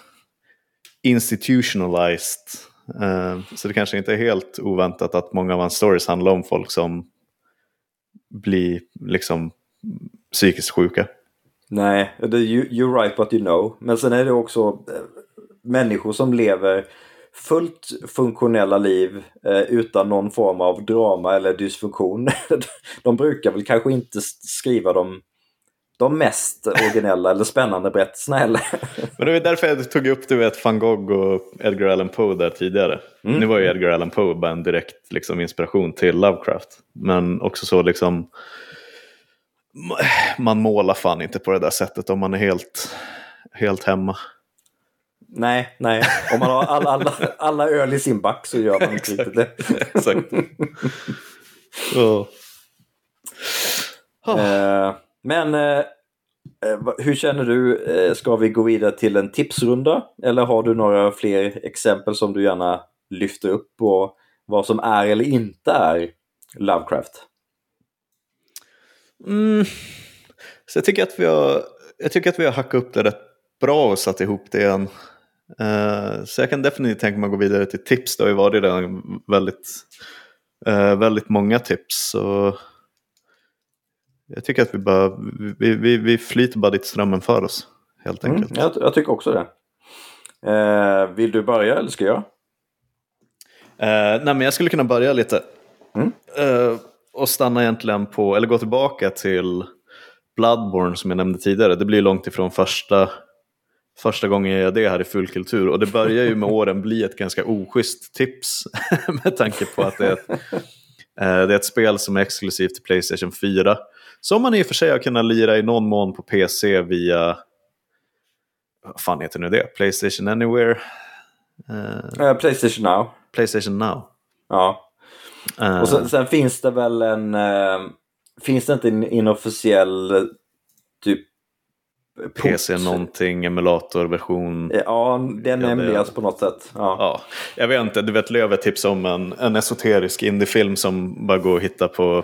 institutionalized. Eh, så det kanske inte är helt oväntat att många av hans stories handlar om folk som blir liksom psykiskt sjuka. Nej, det är you, you're right what you know. Men sen är det också eh, människor som lever fullt funktionella liv eh, utan någon form av drama eller dysfunktion. [laughs] de brukar väl kanske inte skriva dem de mest originella eller spännande berättelserna heller. Men det var därför jag tog upp du vet, van Gogh och Edgar Allan Poe där tidigare. Mm. Nu var ju Edgar Allan Poe bara en direkt liksom, inspiration till Lovecraft. Men också så liksom man målar fan inte på det där sättet om man är helt, helt hemma. Nej, nej. Om man har alla, alla, alla öl i sin back så gör man inte riktigt det. [laughs] Exakt. oh. Oh. Uh, men eh, eh hur känner du? Eh, ska vi gå vidare till en tipsrunda? Eller har du några fler exempel som du gärna lyfter upp på vad som är eller inte är Lovecraft? Mm. Så jag tycker att vi har, jag tycker att vi har hackat upp det rätt bra och satt ihop det igen. Uh, så jag kan definitivt tänka mig att gå vidare till tips. Det har ju varit redan väldigt, uh, väldigt många tips. Så jag tycker att vi, bara, vi, vi, vi flyter bara dit strömmen för oss. Helt mm, enkelt. Mm, jag, jag, tycker också det. Uh, vill du börja eller ska jag? nej men jag skulle kunna börja lite. Mm. och stanna egentligen på, eller gå tillbaka till Bloodborne som jag nämnde tidigare. Det blir långt ifrån första första gången jag gör det här i fullkultur. Och det börjar ju med [laughs] åren bli ett ganska oschysst tips [laughs] med tanke på att det är, ett, eh, det är ett spel som är exklusivt till Playstation 4. Som man i och för sig har kunnat lira i någon mån på PC via, vad fan heter nu det? Playstation Anywhere? Uh, Playstation Now. Playstation Now. Ja. Uh, och sen, sen, finns det väl en, uh, finns det inte en inofficiell typ PC någonting, emulatorversion. Ja, den emuleras på något sätt. Ja. ja. jag vet inte, du vet Löve tipsade om en, en esoterisk indiefilm som bara går att hitta på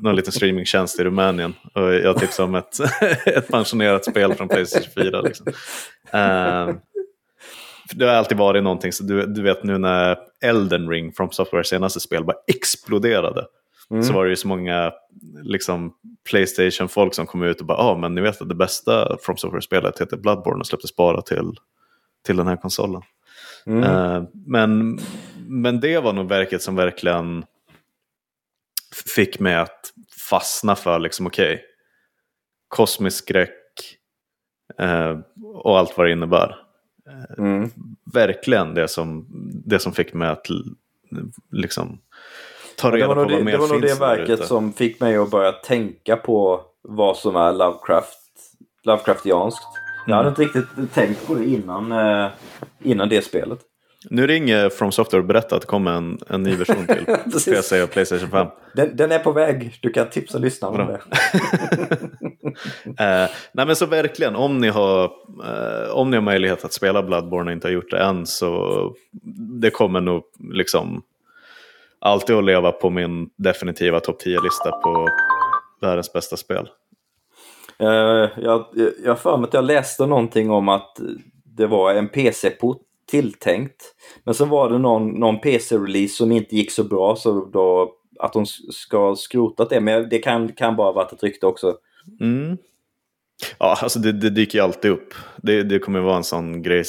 någon liten streamingtjänst i Rumänien. Och jag tipsade om ett, [laughs] ett pensionerat spel från Playstation 4. Liksom. Uh, det har alltid varit någonting, så du, du vet nu när Elden Ring från Software senaste spel bara exploderade. Mm. Så var det ju så många liksom, Playstation-folk som kom ut och bara ja ah, men ni vet att det bästa From Software-spelet heter Bloodborne och släpptes bara till, till den här konsolen. Mm. Uh, men, men det var nog verket som verkligen fick mig att fastna för liksom okej, okay, kosmisk skräck uh, och allt vad det innebär. Uh, mm. Verkligen det som, det som fick mig att liksom ta reda på vad det, mer Det var nog det verket som fick mig att börja tänka på vad som är Lovecraft, Lovecraftianskt. Jag hade mm. inte riktigt tänkt på det innan, eh, innan det spelet. Nu ringer From Software och berättar att det kommer en, en ny version till [laughs] PC och Playstation 5. Den, den, är på väg, du kan tipsa lyssnarna om det. uh, [laughs] [laughs] nej men så verkligen, om ni, har, uh, om ni har möjlighet att spela Bloodborne och inte har gjort det än så det kommer nog liksom alltid att leva på min definitiva topp 10-lista på världens bästa spel. Uh, jag har för mig att jag läste någonting om att det var en PC-port tilltänkt. Men så var det någon, någon PC-release som inte gick så bra så då att de ska skrotat det. Men det kan, kan bara varit ett rykte också. Mm. Ja, alltså det, det, dyker ju alltid upp. Det, det kommer vara en sån grej,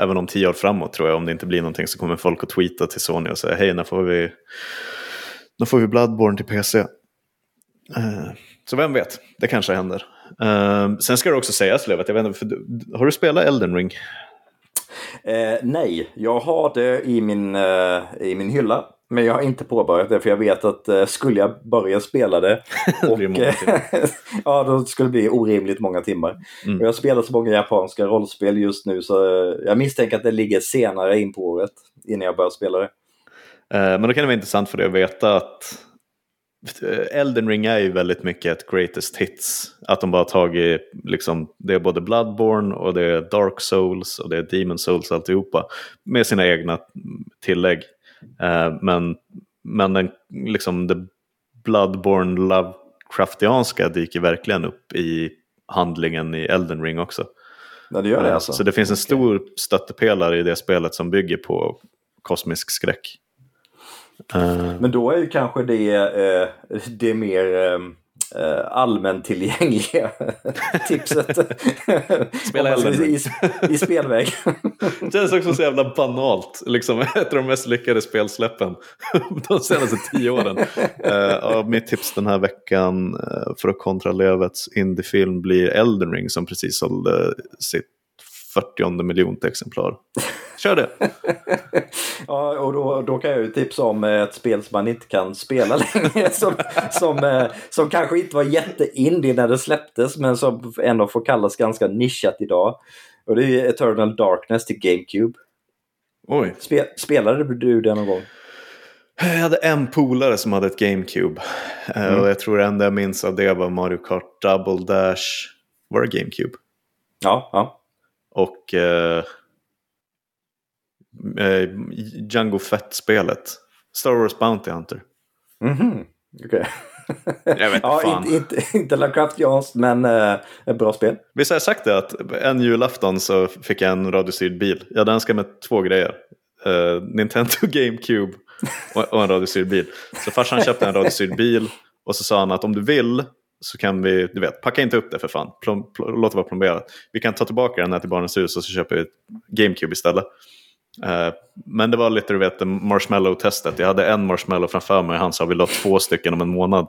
även om tio år framåt tror jag, om det inte blir någonting så kommer folk att tweeta till Sony och säga hej, när får vi, när får vi Bloodborne till PC? Uh, eh, så vem vet, det kanske händer. Uh, sen ska det också sägas, Lövet, jag vet inte, för, har du spelat Elden Ring? Uh, nej, jag har det i min, i min hylla. Men jag har inte påbörjat det för jag vet att uh, skulle jag börja spela det, [laughs] och, [laughs] ja, då skulle det bli orimligt många timmar. Mm. Jag spelar så många japanska rollspel just nu så jag misstänker att det ligger senare in på året innan jag börjar spela det. Uh, men då kan det vara intressant för dig att veta att Elden Ring är ju väldigt mycket ett greatest hits. Att de bara tagit, liksom, det är både Bloodborne och det är Dark Souls och det är Demon Souls alltihopa. Med sina egna tillägg. Eh, men men den, liksom, det Bloodborne Lovecraftianska dyker verkligen upp i handlingen i Elden Ring också. Ja, det gör det eh, alltså. Så det finns en stor stöttepelare i det spelet som bygger på kosmisk skräck. Eh, men då är ju kanske det, det mer eh, allmäntillgängliga [laughs] tipset. Spela Elden i, i, spelväg. det [laughs] känns också så jävla banalt. Liksom, [laughs] ett av de mest lyckade spelsläppen de senaste tio åren. Eh, mitt tips den här veckan eh, för att kontra Lövets indiefilm blir Elden Ring som precis sålde sitt 40 miljonte exemplar. Kör det! [laughs] ja, och då, då kan jag ju tipsa om ett spel som man inte kan spela [laughs] längre. Som, som, eh, som kanske inte var jätteindie när det släpptes men som ändå får kallas ganska nischat idag. Och det är Eternal Darkness till GameCube. Oj. Spe, spelade du det någon gång? Jag hade en polare som hade ett GameCube. Eh, mm. Och jag tror det enda jag minns av det var Mario Kart Double Dash. var det GameCube? Ja, ja. Och eh, eh, Django Fett-spelet. Star Wars Bounty Hunter. Mhm, mm okej. Okay. Jag vet [laughs] ja, fan. Inte, inte, inte Lovecraft Jans, men eh, ett bra spel. Visst har jag sagt det att en julafton så fick jag en radiostyrd bil. Jag hade önskat mig två grejer. Uh, Nintendo [laughs] GameCube och, och en radiostyrd bil. Så farsan köpte en radiostyrd bil och så sa han att om du vill så kan vi, du vet, packa inte upp det för fan. Plom, plom, låt det vara plomberat. Vi kan ta tillbaka den här till Barnens hus och så köper vi GameCube istället. Uh, men det var lite du vet marshmallow-testet. Jag hade en marshmallow framför mig och han sa vill ha två stycken om en månad.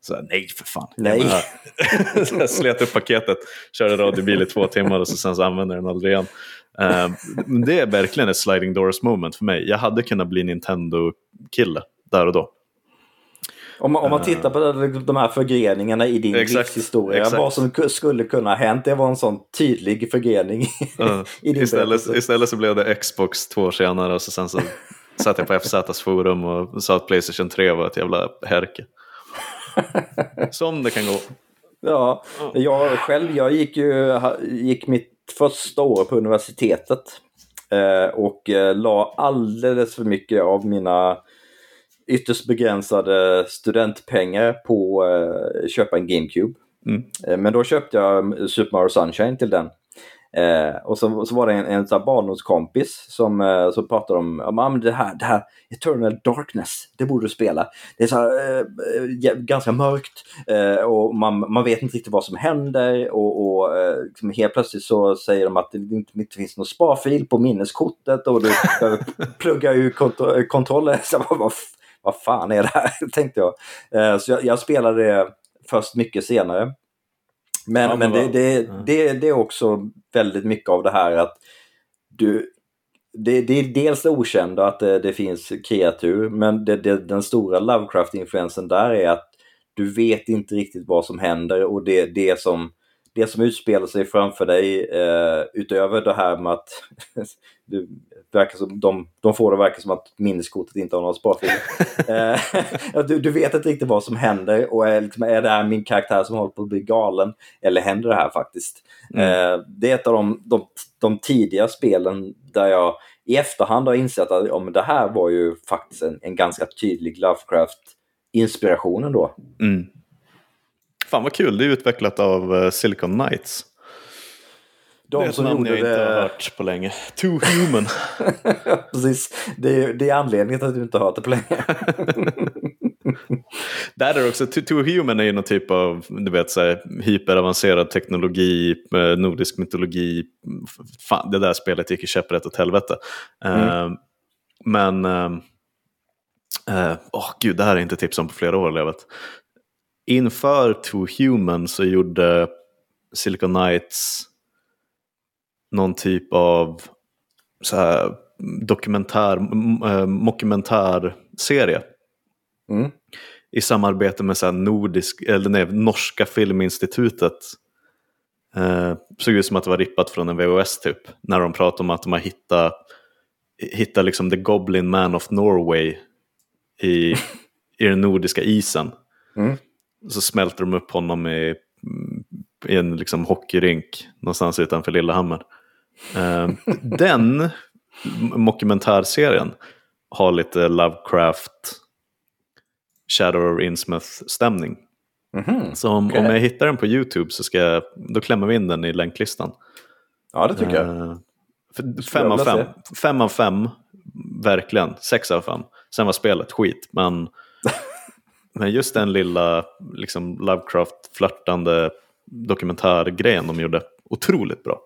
Så jag, nej för fan. Nej. [laughs] så jag slet upp paketet, körde radiobil i två timmar och så sen så använde jag den aldrig igen. Uh, det är verkligen ett sliding doors moment för mig. Jag hade kunnat bli Nintendo-kille där och då. Om man, om man tittar på de här förgreningarna i din Exakt, livshistoria, exakt. vad som skulle kunna ha hänt, det var en sån tydlig förgrening Uh, i din istället, berättelse. istället så blev det Xbox två år senare och så sen så satt jag på FZs forum och sa att Playstation 3 var ett jävla härke. [laughs] Som det kan gå. Ja, jag själv, jag gick ju gick mitt första år på universitetet eh, och eh, la alldeles för mycket av mina ytterst begränsade studentpengar på eh, köpa en GameCube. Mm. Eh, men då köpte jag Super Mario Sunshine till den. Eh, och så, så var det en, en sån barndomskompis som, eh, som pratade om men det, här, det här Eternal Darkness, det borde du spela. Det är så här, eh, ja, ganska mörkt eh, och man, man vet inte riktigt vad som händer och, och eh, liksom helt plötsligt så säger de att det inte, inte finns någon sparfil på minneskortet och du [laughs] behöver plugga ur kont- kontroller. [laughs] Så vad, vad fan är det här? [laughs] tänkte jag. Eh, så jag, jag spelade det först mycket senare. Men, Ja, men men det, det, ja. det, det är också väldigt mycket av det här att du det, det är dels det okända att det, finns kreatur men den stora Lovecraft-influensen där är att du vet inte riktigt vad som händer och det, det, som, det som utspelar sig framför dig eh, utöver det här med att [laughs] du, verkar som, de, de får det verka som att minneskortet inte har någon sparfil. [laughs] eh, [laughs] att du, du vet inte riktigt vad som händer och är, liksom, är det här min karaktär som håller på att bli galen eller händer det här faktiskt? Mm. Eh, det är ett av de, de, de tidiga spelen där jag i efterhand har insett att ja, det här var ju faktiskt en, en ganska tydlig Lovecraft-inspiration då. Mm. Fan vad kul, det är utvecklat av eh, Silicon Knights. De det som namn jag inte har det... hört på länge. Too Human. [laughs] Precis. Det är, det är anledningen till att du inte har hört det på länge. [laughs] Där är också, Too- Human är ju någon typ av du vet, så här, hyperavancerad teknologi, eh, nordisk mytologi. Fan, det där spelet gick i käpprätt åt helvete. Eh, men, eh, eh, åh gud, det här är inte tips om på flera år levet. Inför Too Human så gjorde Silicon Knights någon typ av så här, dokumentär, eh, mockumentärserie Mm. i samarbete med så här nordisk, eller nej, norska filminstitutet. Eh, såg ut som att det var rippat från en VHS typ. När de pratade om att de har hittat, hittat liksom the Goblin Man of Norway i, i den nordiska isen. Mm. Så smälter de upp honom i, i en liksom hockeyrink någonstans utanför Lillehammer. Eh, den mockumentärserien har lite Lovecraft Shadow of Innsmouth-stämning. Mhm. Så om, Okej. om jag hittar den på YouTube så ska jag, då klämmer vi in den i länklistan. Ja, det tycker jag. Eh, för fem, av fem, fem av fem, verkligen. Sex av fem. Sen var spelet skit, men, [laughs] men just den lilla liksom, Lovecraft-flörtande dokumentärgrejen de gjorde, otroligt bra.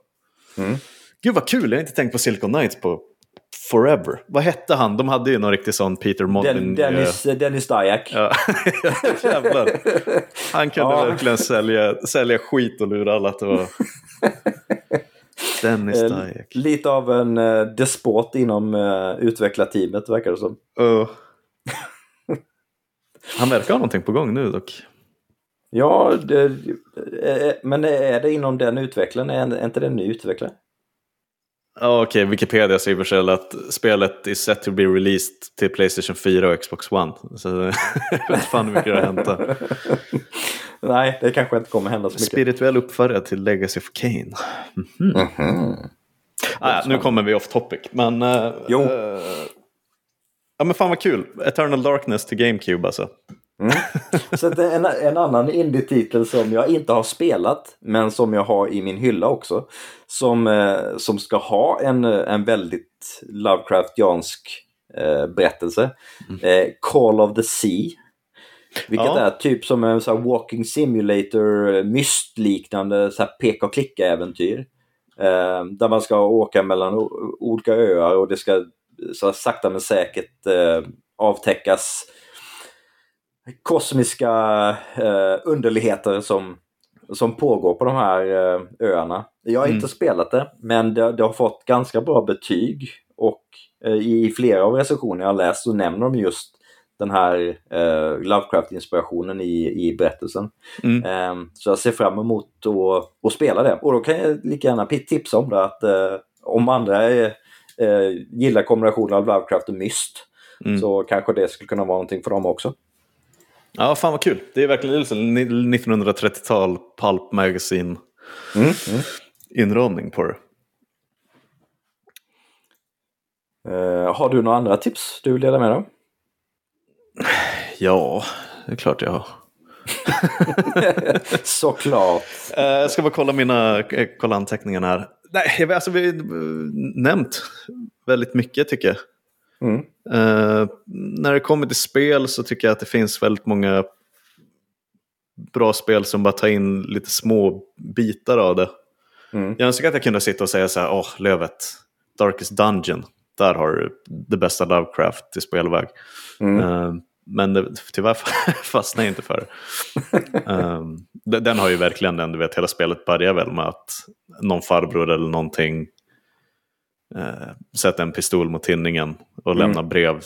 Mm. Gud vad kul, jag har inte tänkt på Silicon Knights på forever. Vad hette han? De hade ju någon riktig sån Peter Modlin. Den, Dennis, Dennis Dyack. [laughs] Ja, jävlar. Han kunde Ja. verkligen sälja, sälja skit och lura alla att det var Dennis Eh, Dyack. Lite av en eh, despot inom uh, utvecklarteamet verkar det som. Uh. Han verkar ha någonting på gång nu dock. Ja, det, men är det inom den utvecklaren? Är är inte det en ny utvecklare? Ja, Okej, Wikipedia säger sig att spelet is set to be released till Playstation 4 och Xbox One. Så [laughs] jag vet fan hur mycket det har hänt. [laughs] Nej, det kanske inte kommer hända så mycket. Spirituell uppföljare till Legacy of Kane. Mm. Mm -hmm. Ah, nu kommer vi off topic, men... Uh, jo. Uh, ja men fan vad kul. Eternal Darkness till GameCube alltså. Mm. Så det är en, en annan indie-titel som jag inte har spelat men som jag har i min hylla också. Som, eh, som ska ha en, en väldigt Lovecraftiansk eh, berättelse. Mm. Eh, Call of the Sea. Vilket ja. är typ som en så walking simulator, mystliknande så peka och klicka-äventyr. Eh, där man ska åka mellan olika öar och det ska så sakta men säkert eh, avtäckas kosmiska eh, underligheter som, som pågår på de här eh, öarna. Jag har mm. inte spelat det, men det, det, har fått ganska bra betyg och eh, i flera av recensionerna jag har läst så nämner de just den här eh, Lovecraft-inspirationen i, i berättelsen. Mm. Eh, så jag ser fram emot att, att spela det. Och då kan jag lika gärna tipsa om det att eh, om andra är, eh, gillar kombinationen av Lovecraft och Myst mm. så kanske det skulle kunna vara någonting för dem också. Ja, fan vad kul. Det är verkligen 1930-tal Pulp Magazine mm, mm. inramning på det. Uh, har du några andra tips du vill dela med dig [sighs] Ja, det är klart jag har. [laughs] Såklart. Uh, jag ska bara kolla mina eh, kolla anteckningarna här. Nej, alltså, vi har nämnt väldigt mycket tycker jag. Mm. Uh, när det kommer till spel så tycker jag att det finns väldigt många bra spel som bara tar in lite små bitar av det. Mm. Jag önskar att jag kunde sitta och säga så här, åh, oh, Lövet, Darkest Dungeon, där har du det bästa Lovecraft i spelväg. Mm. Uh, men det, tyvärr [laughs] fastnar jag inte för det. [laughs] um, den har ju verkligen den, du vet, hela spelet börjar väl med att någon farbror eller någonting eh, sätta en pistol mot tinningen och mm. lämna brev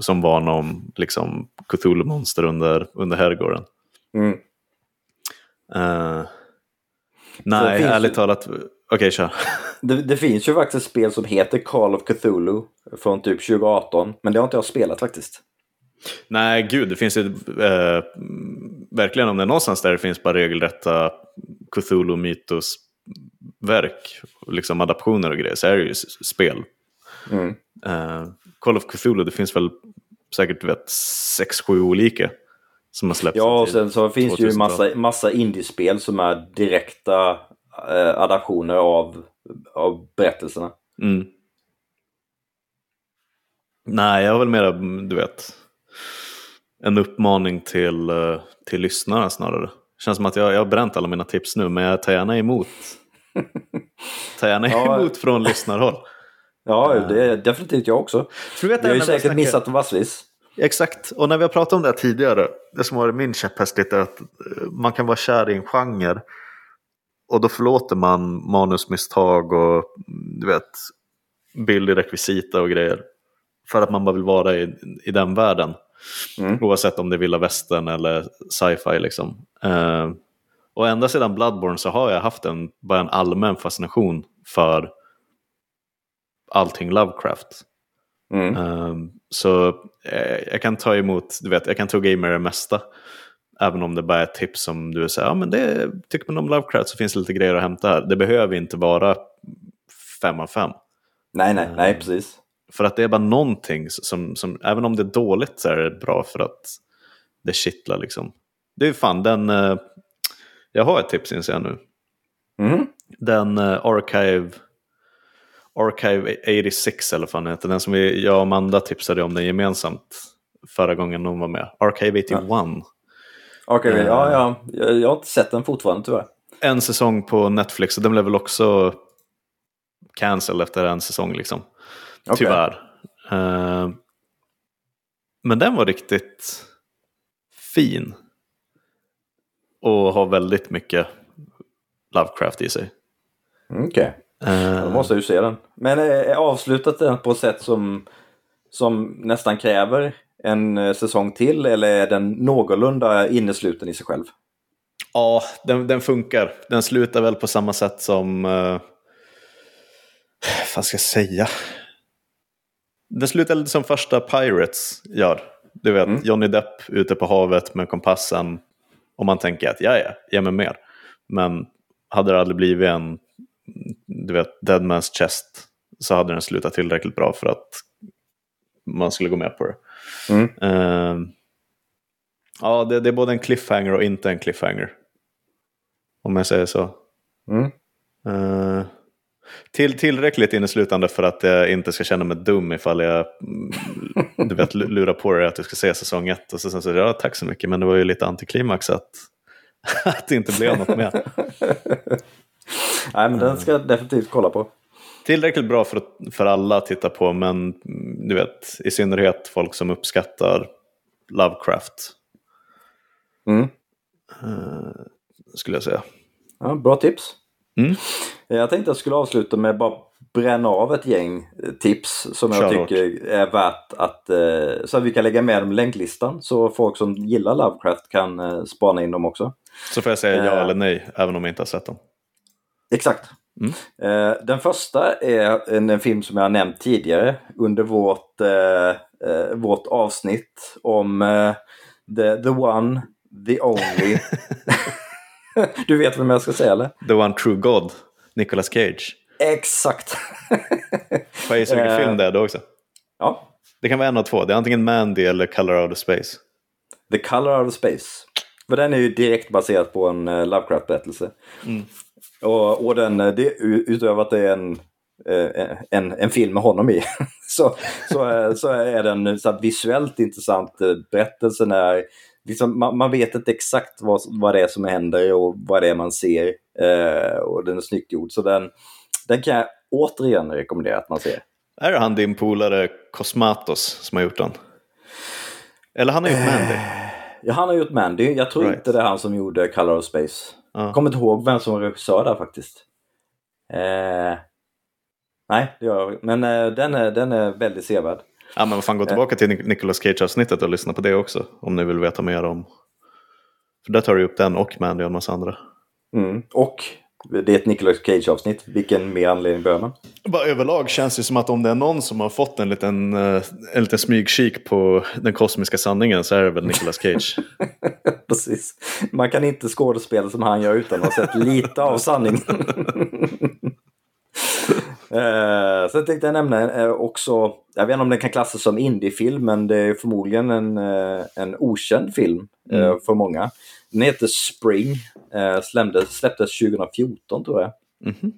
som varnar om liksom, Cthulhu-monster under, under herrgården. Mm. Uh, nej, ärligt ju... talat. Okej, okay, kör. [laughs] Det, det, finns ju faktiskt ett spel som heter Call of Cthulhu från typ 2018. Men det har inte jag spelat faktiskt. Nej, gud, det finns ju eh, verkligen om det är någonstans där det finns bara regelrätta Cthulhu-mytos verk, liksom adaptioner och grejer, så är det ju spel. Mm. Uh, Call of Cthulhu, det finns väl säkert vet, sex, sju olika som har släppts. Ja, och sen så finns det ju massa, massa indiespel som är direkta uh, adaptioner av, av berättelserna. Mm. Nej, jag har väl mera, du vet, en uppmaning till, uh, till lyssnarna snarare. Känns som att jag, jag har bränt alla mina tips nu, men jag tar gärna emot [laughs] Ta gärna ja. emot från lyssnarhåll. Ja, det är definitivt jag också. För vet, har ju säkert snackar... missat massvis. Exakt, och när vi har pratat om det här tidigare, det som var min käpphäst lite är att eh, man kan vara kär i en genre och då förlåter man manusmisstag och du vet billig rekvisita och grejer. För att man bara vill vara i, i den världen. Mm. Oavsett om det är vilda västern eller sci-fi liksom. Uh, och ända sedan Bloodborne så har jag haft en, bara en allmän fascination för allting Lovecraft. Mm. Um, så eh, jag kan ta emot, du vet, jag kan tugga i mig det mesta. Även om det bara är ett tips som du säger, ja men det, tycker man om Lovecraft så finns det lite grejer att hämta här. Det behöver inte vara fem av fem. Nej, nej, nej, um, precis. För att det är bara någonting som, som, även om det är dåligt så är det bra för att det kittlar liksom. Det är fan den, uh, jag har ett tips inser jag nu. Mm. Den uh, Archive, Archive 86 eller vad den heter. Den som vi, jag och Amanda tipsade om den gemensamt förra gången hon var med. Archive 81. Ja. Archive, uh, ja, ja. Jag, jag har inte sett den fortfarande tyvärr. En säsong på Netflix och den blev väl också cancel efter en säsong liksom. Okay. Tyvärr. Uh, men den var riktigt fin och har väldigt mycket Lovecraft i sig. Okej, okay. uh, då måste jag ju se den. Men är avslutat den på ett sätt som, som nästan kräver en eh, säsong till eller är den någorlunda innesluten i sig själv? Ja, den, den funkar. Den slutar väl på samma sätt som... Uh, vad ska jag säga? Den slutar lite som första Pirates gör. Du vet, mm. Johnny Depp ute på havet med kompassen Om man tänker att ja, ja, ge mig mer. Men hade det aldrig blivit en, du vet, Dead Man's Chest så hade den slutat tillräckligt bra för att man skulle gå med på det. Mm. Uh, ja, det, det, är både en cliffhanger och inte en cliffhanger. Om jag säger så. Mm. Uh, till, tillräckligt inneslutande för att jag inte ska känna mig dum ifall jag mm, du vet, lurar på dig att du ska se säsong ett. Och så sen så, ja tack så mycket, men det var ju lite antiklimax att, [laughs] att det inte blev något mer. Nej, men den ska jag definitivt kolla på. Tillräckligt bra för, för alla att titta på, men du vet, i synnerhet folk som uppskattar Lovecraft. Mm. Uh, skulle jag säga. Ja, bra tips. Mm. Jag tänkte att jag skulle avsluta med bara bränna av ett gäng eh, tips som jag Kör tycker är värt att eh, så att vi kan lägga med dem i länklistan så folk som gillar Lovecraft kan eh, spana in dem också. Så får jag säga ja eller nej även om jag inte har sett dem? Exakt. Mm. Den första är en, en, film som jag har nämnt tidigare under vårt, eh, vårt avsnitt om eh, the, the one, the only. [laughs] [laughs] du vet vem jag ska säga eller? The one true God. Nicolas Cage. Exakt. [laughs] Får jag gissa film det är då också? Ja. Det kan vara en av två. Det är antingen Mandy eller Color of the Space. The Color of the Space. För den är ju direkt baserad på en uh, Lovecraft-berättelse. Mm. Och, och den, eh, det, utöver att det är en, en, en film med honom i, [laughs] så, så, så är den så visuellt intressant. Berättelsen är liksom, man, man, vet inte exakt vad, vad det är som händer och vad det är man ser. Eh, och den är snyggt gjord. Så den, den kan jag återigen rekommendera att man ser. Är det han din polare Cosmatos som har gjort den? Eller han har gjort Mandy? Eh, ja, han har gjort Mandy. Jag tror right. inte det är han som gjorde Color of Space. Uh. Jag kommer inte ihåg vem som var regissör där faktiskt. Eh, nej, det gör jag Men eh, den, är, den är väldigt sevärd. Ja men vad fan, gå eh. tillbaka till Nicolas Cage-avsnittet och lyssna på det också. Om ni vill veta mer om... För där tar du upp den och Mandy och en massa andra. Mm. Och det är ett Nicolas Cage-avsnitt. Vilken mer anledning behöver man? Bara överlag känns det som att om det är någon som har fått en liten, eh, en liten smygkik på den kosmiska sanningen så är det väl Nicolas Cage. [laughs] Precis. Man kan inte skådespela som han gör utan att ha sett lite av sanningen. [laughs] Eh, sen tänkte jag nämna eh, också, jag vet inte om den kan klassas som indiefilm, men det är förmodligen en, eh, en okänd film eh, mm. för många. Den heter Spring, eh, släpptes, släpptes 2014 tror jag. Mm.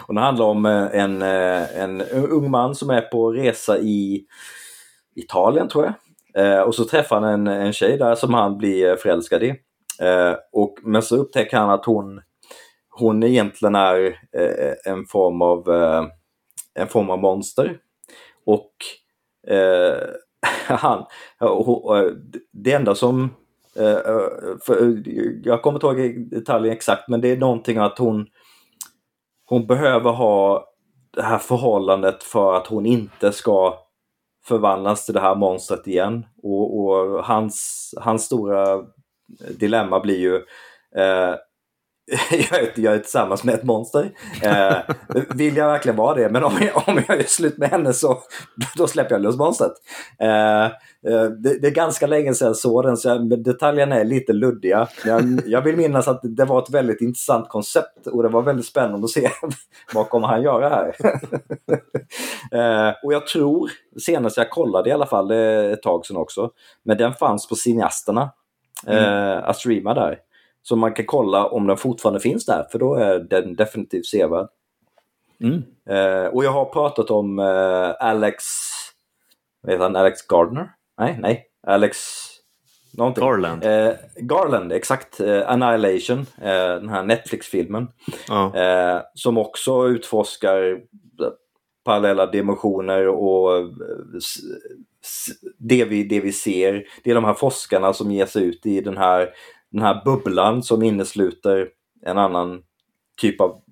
Och den handlar om eh, en, en ung man som är på resa i Italien tror jag. och så träffar han en, en tjej där som han blir förälskad i. och, men så upptäcker han att hon hon egentligen är eh, en, form av, eh, en form av monster. Och eh, [laughs] han, eh, det enda som eh, för, jag kommer inte ihåg detaljen exakt men det är någonting att hon hon behöver ha det här förhållandet för att hon inte ska förvandlas till det här monstret igen. Och, och hans, hans stora dilemma blir ju eh, [laughs] jag, är, jag är tillsammans med ett monster. Eh, vill jag verkligen vara det? Men om jag, om jag gör slut med henne så då släpper jag lös monstret. Eh, eh, det, det, är ganska länge sedan jag såg den så jag, detaljerna är lite luddiga. Jag, jag vill minnas att det var ett väldigt intressant koncept och det var väldigt spännande att se [laughs] vad kommer han göra här. [laughs] eh, och jag tror, senast jag kollade i alla fall, det är ett tag sedan också, men den fanns på cineasterna mm. eh, att streama där. Så man kan kolla om den fortfarande finns där, för då är den definitivt sevärd. Mm. Eh, och jag har pratat om eh, Alex, vad heter han, Alex Gardner? Nej, nej, Alex någonting. Garland. Eh, Garland, exakt. Eh, Annihilation, eh, den här Netflix-filmen. Oh. som också utforskar parallella dimensioner och det vi, det vi ser. Det är de här forskarna som ger sig ut i den här den här bubblan som innesluter en annan typ av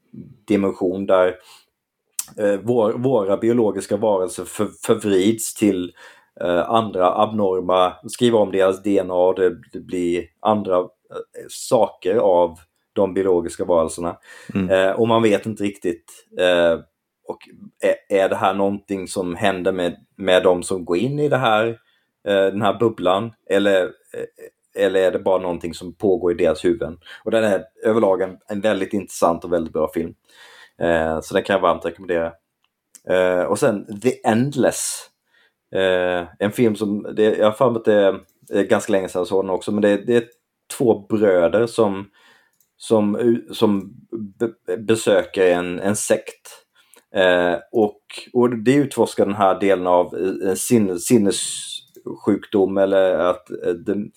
dimension där eh, vår, våra biologiska varelser för, förvrids till eh, andra abnorma, skriva om deras DNA och det, det blir andra eh, saker av de biologiska varelserna. Mm. Eh, och man vet inte riktigt eh, och är, är det här någonting som händer med, med de som går in i det här, den här bubblan? Eller eller är det bara någonting som pågår i deras huvuden? Och den är överlag en, en väldigt intressant och väldigt bra film. Eh, så den kan jag varmt rekommendera. Eh, och sen The Endless. Eh, en film som, det, jag har för mig att det är ganska länge sedan jag såg den också, men det, det är två bröder som, som, som be, besöker en, en sekt. Eh, och, och det utforskar den här delen av eh, sinnes, sinnessjukdom eller att eh, den,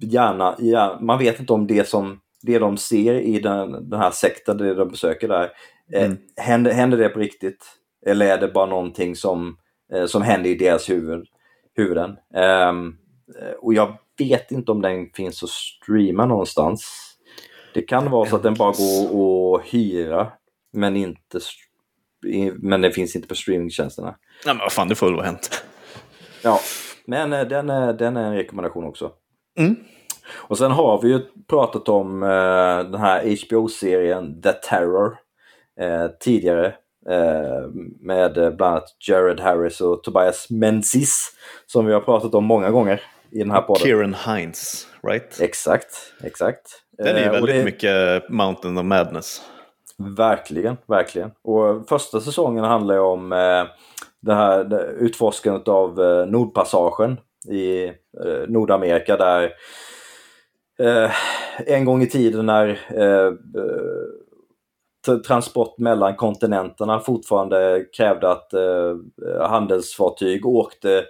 gärna, ja, man vet inte om det som det de ser i den, den här sekten, det de besöker där, eh, mm. händer, händer det på riktigt? Eller är det bara någonting som, eh, som händer i deras huvud, huvuden? Um, och jag vet inte om den finns att streama någonstans. Det kan vara så att den bara går att hyra, men inte men den finns inte på streamingtjänsterna. Nej men vad fan, det får väl vara hänt. Ja, men den är, den är en rekommendation också. Mm. Och sen har vi ju pratat om eh, den här HBO-serien The Terror eh, tidigare. Eh, med bland annat Jared Harris och Tobias Menzies. Som vi har pratat om många gånger i den här podden. Kieran Hines, right? Exakt, exakt. Den är ju eh, väldigt det... mycket Mountain of Madness. Verkligen, verkligen. Och första säsongen handlar ju om eh, det här det, utforskandet av eh, Nordpassagen i eh, Nordamerika där eh, en gång i tiden när eh, eh, transport mellan kontinenterna fortfarande krävde att eh, handelsfartyg åkte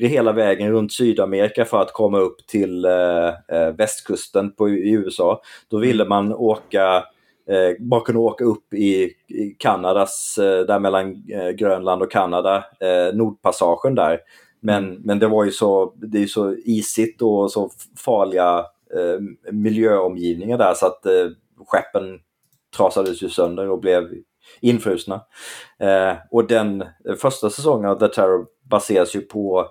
hela vägen runt Sydamerika för att komma upp till västkusten på, i USA. Då ville mm. man åka eh, bara kunna åka upp i, i Kanadas, eh, där mellan eh, Grönland och Kanada, Nordpassagen där. Men, men det var ju så, det är så isigt och så farliga eh, miljöomgivningar där så att eh, skeppen trasades ju sönder och blev infrusna. Eh, och den första säsongen av The Terror baseras ju på,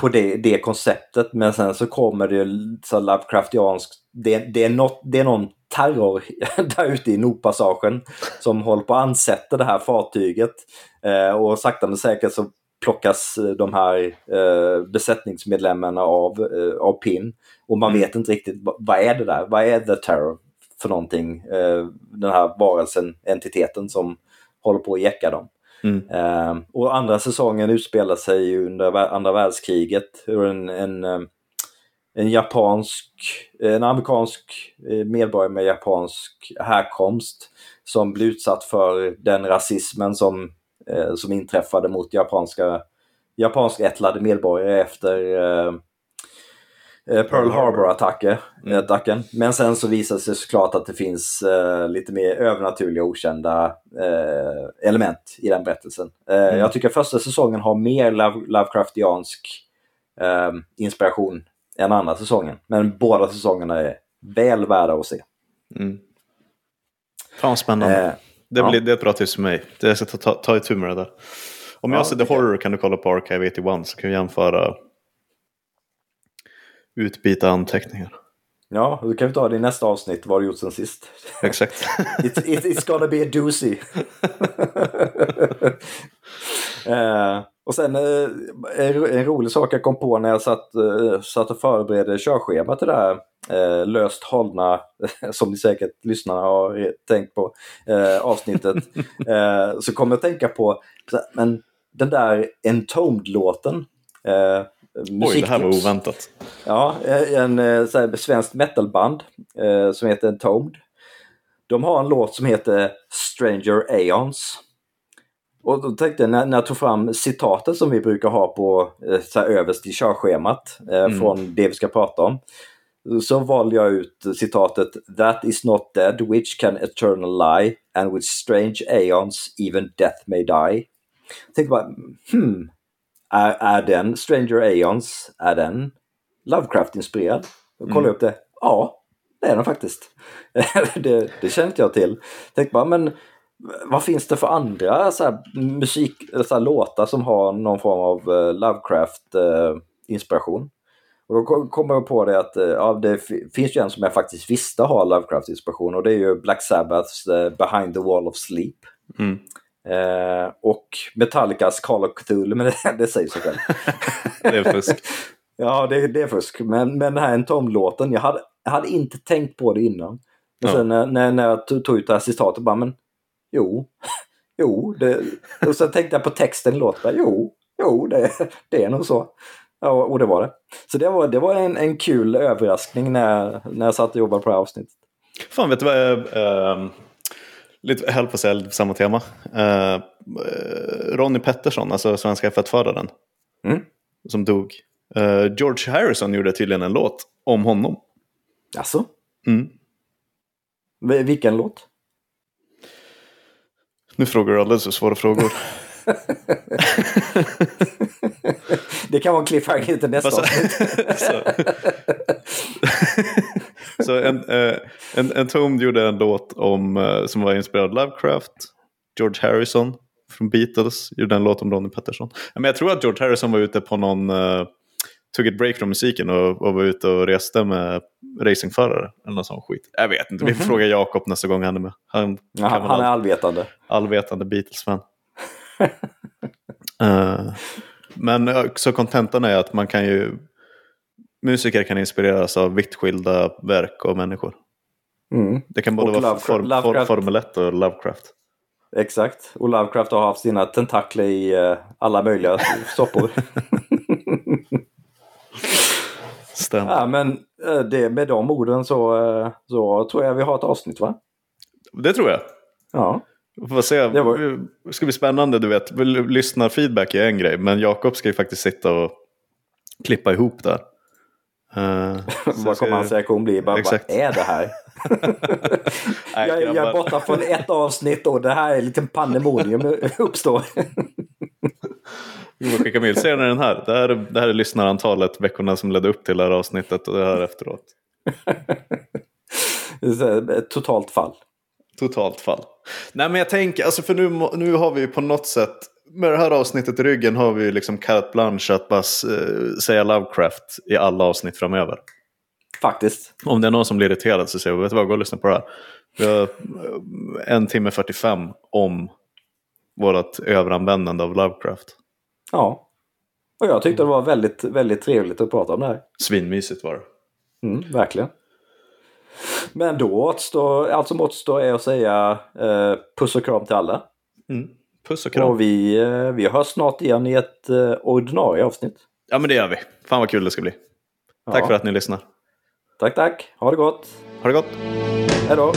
på det, det konceptet men sen så kommer det så Lovecraftianskt, det, det, är något, det är någon terror [laughs] där ute i Nordpassagen som håller på att ansätta det här fartyget. Eh, och sakta men säkert så plockas de här eh, besättningsmedlemmarna av, eh, av PIN. Och man mm. vet inte riktigt vad är det där? Vad är The Terror för någonting? Eh, den här varelsen, entiteten som håller på att jäcka dem. Mm. Eh, och andra säsongen utspelar sig under andra världskriget. Hur en, en, eh, en japansk, en amerikansk eh, medborgare med japansk härkomst som blir utsatt för den rasismen som eh, som inträffade mot japanska japanskättlade medborgare efter eh, eh Pearl Harbor-attacken. Mm. Men sen så visar det sig såklart att det finns eh, lite mer övernaturliga okända eh, element i den berättelsen. Eh, mm. Jag tycker första säsongen har mer Love Lovecraftiansk eh, inspiration än andra säsongen. Men båda säsongerna är väl värda att se. Mm. Fan spännande. Det, blir, ja. det är ett bra tips för mig. Jag ska ta, ta, ta itu med det där. Om ja, jag ser The Horror kan du kolla på Archive 81 så kan vi jämföra utbyta anteckningar. Ja, då kan vi ta det i nästa avsnitt. Vad har du gjort sen sist? Exakt. [laughs] it, it, it's gonna be a doozy. uh, [laughs] Och sen eh, en rolig sak jag kom på när jag satt, eh, satt och förberedde körschema till det här eh, löst hållna, [laughs] som ni säkert lyssnarna har tänkt på, avsnittet. [laughs] så kom jag tänka på, men den där Entombed-låten. Oj, det här var oväntat. Ja, en, en svenskt metalband som heter Entombed. De har en låt som heter Stranger Aeons. Och då tänkte jag när, när jag tog fram citatet som vi brukar ha på eh, så här, överst i körschemat eh, mm. från det vi ska prata om. Så valde jag ut citatet That is not dead which can eternal lie and with strange aeons even death may die. Jag tänkte bara, hmm, är, är den Stranger Aeons, är den Lovecraft-inspirerad? Och kollade mm. upp det. Ja, det är den faktiskt. [laughs] det, det kände inte jag till. Jag tänkte bara, men vad finns det för andra så här, musik, så här, låtar som har någon form av uh, Lovecraft-inspiration? Och då kommer jag på det att uh, ja, det finns ju en som jag faktiskt visste har Lovecraft-inspiration och det är ju Black Sabbaths Behind the Wall of Sleep. Mm. och Metallicas Call of Cthulhu, men [laughs] det, det säger sig själv. [laughs] det är fusk. [laughs] Ja, det, det är fusk. Men, men den här En Tom-låten, jag hade, jag hade inte tänkt på det innan. Men ja. sen när, när, när jag tog ut det här citatet bara, men jo, jo. Det, och sen tänkte jag på texten i låten, jo, jo, det, det är nog så. Ja, och det var det. Så det var, det var en, en kul överraskning när, när jag satt och jobbade på det här avsnittet. Fan, vet du vad jag... Äh, lite, höll på att säga samma tema. Äh, Ronny Pettersson, alltså svenska F1-föraren. Mm. Som dog. Äh, George Harrison gjorde tydligen en låt om honom. Alltså? Mm. Vilken låt? Nu frågar du alldeles för svåra frågor. [laughs] det kan vara en cliffhanger till nästa avsnitt. [laughs] så, så en, eh, en, en Tom gjorde en låt om, eh, som var inspirerad av Lovecraft. George Harrison från Beatles gjorde en låt om Ronnie Pettersson. Men jag tror att George Harrison var ute på någon, uh, tog ett break från musiken och, och var ute och reste med racingförare. Eller någon sån skit. Jag vet inte, vi får mm -hmm. fråga Jakob nästa gång han är med. Han, ja, han är allvetande. Allvetande Beatles-fan. Uh, [laughs] men så kontentan är att man kan ju musiker kan inspireras av vitt skilda verk och människor. Mm. Det kan både och vara form, Lovecraft. Formel 1 och Lovecraft. Exakt, och Lovecraft har haft sina tentakler i uh, alla möjliga soppor. [laughs] Stämmer. Ja, men det, med de orden så, så tror jag vi har ett avsnitt va? Det tror jag. Ja. Får se. Det var... Det ska bli spännande, du vet. Lyssnarfeedback är en grej, men Jakob ska ju faktiskt sitta och klippa ihop där. Uh, [laughs] vad kommer hans reaktion bli? Bara, vad är det här? [laughs] jag, jag, är borta från ett avsnitt och det här är en liten pandemonium [laughs] uppstår. Jo, skicka mejl. Ser ni den här? Det, här? det här är lyssnarantalet veckorna som ledde upp till det här avsnittet och det här efteråt. Totalt fall. Totalt fall. Nej men jag tänker, alltså för nu, nu har vi på något sätt med det här avsnittet i ryggen har vi liksom carte blanche att bara uh, säga Lovecraft i alla avsnitt framöver. Faktiskt. Om det är någon som blir irriterad så säger vi, vet du vad, gå och lyssna på det här. Vi har eh, en timme 45 om vårt överanvändande av Lovecraft. Ja. Och jag tyckte det var väldigt, väldigt trevligt att prata om det här. Svinmysigt var det. Mm, verkligen. Men då återstår, allt som återstår är att säga eh, puss och kram till alla. Mm. Puss och kram. Och vi, eh, vi hörs snart igen i ett eh, ordinarie avsnitt. Ja men det gör vi. Fan vad kul det ska bli. Tack ja. för att ni lyssnar. Tack tack. Ha det gott. Ha det gott. Hej då.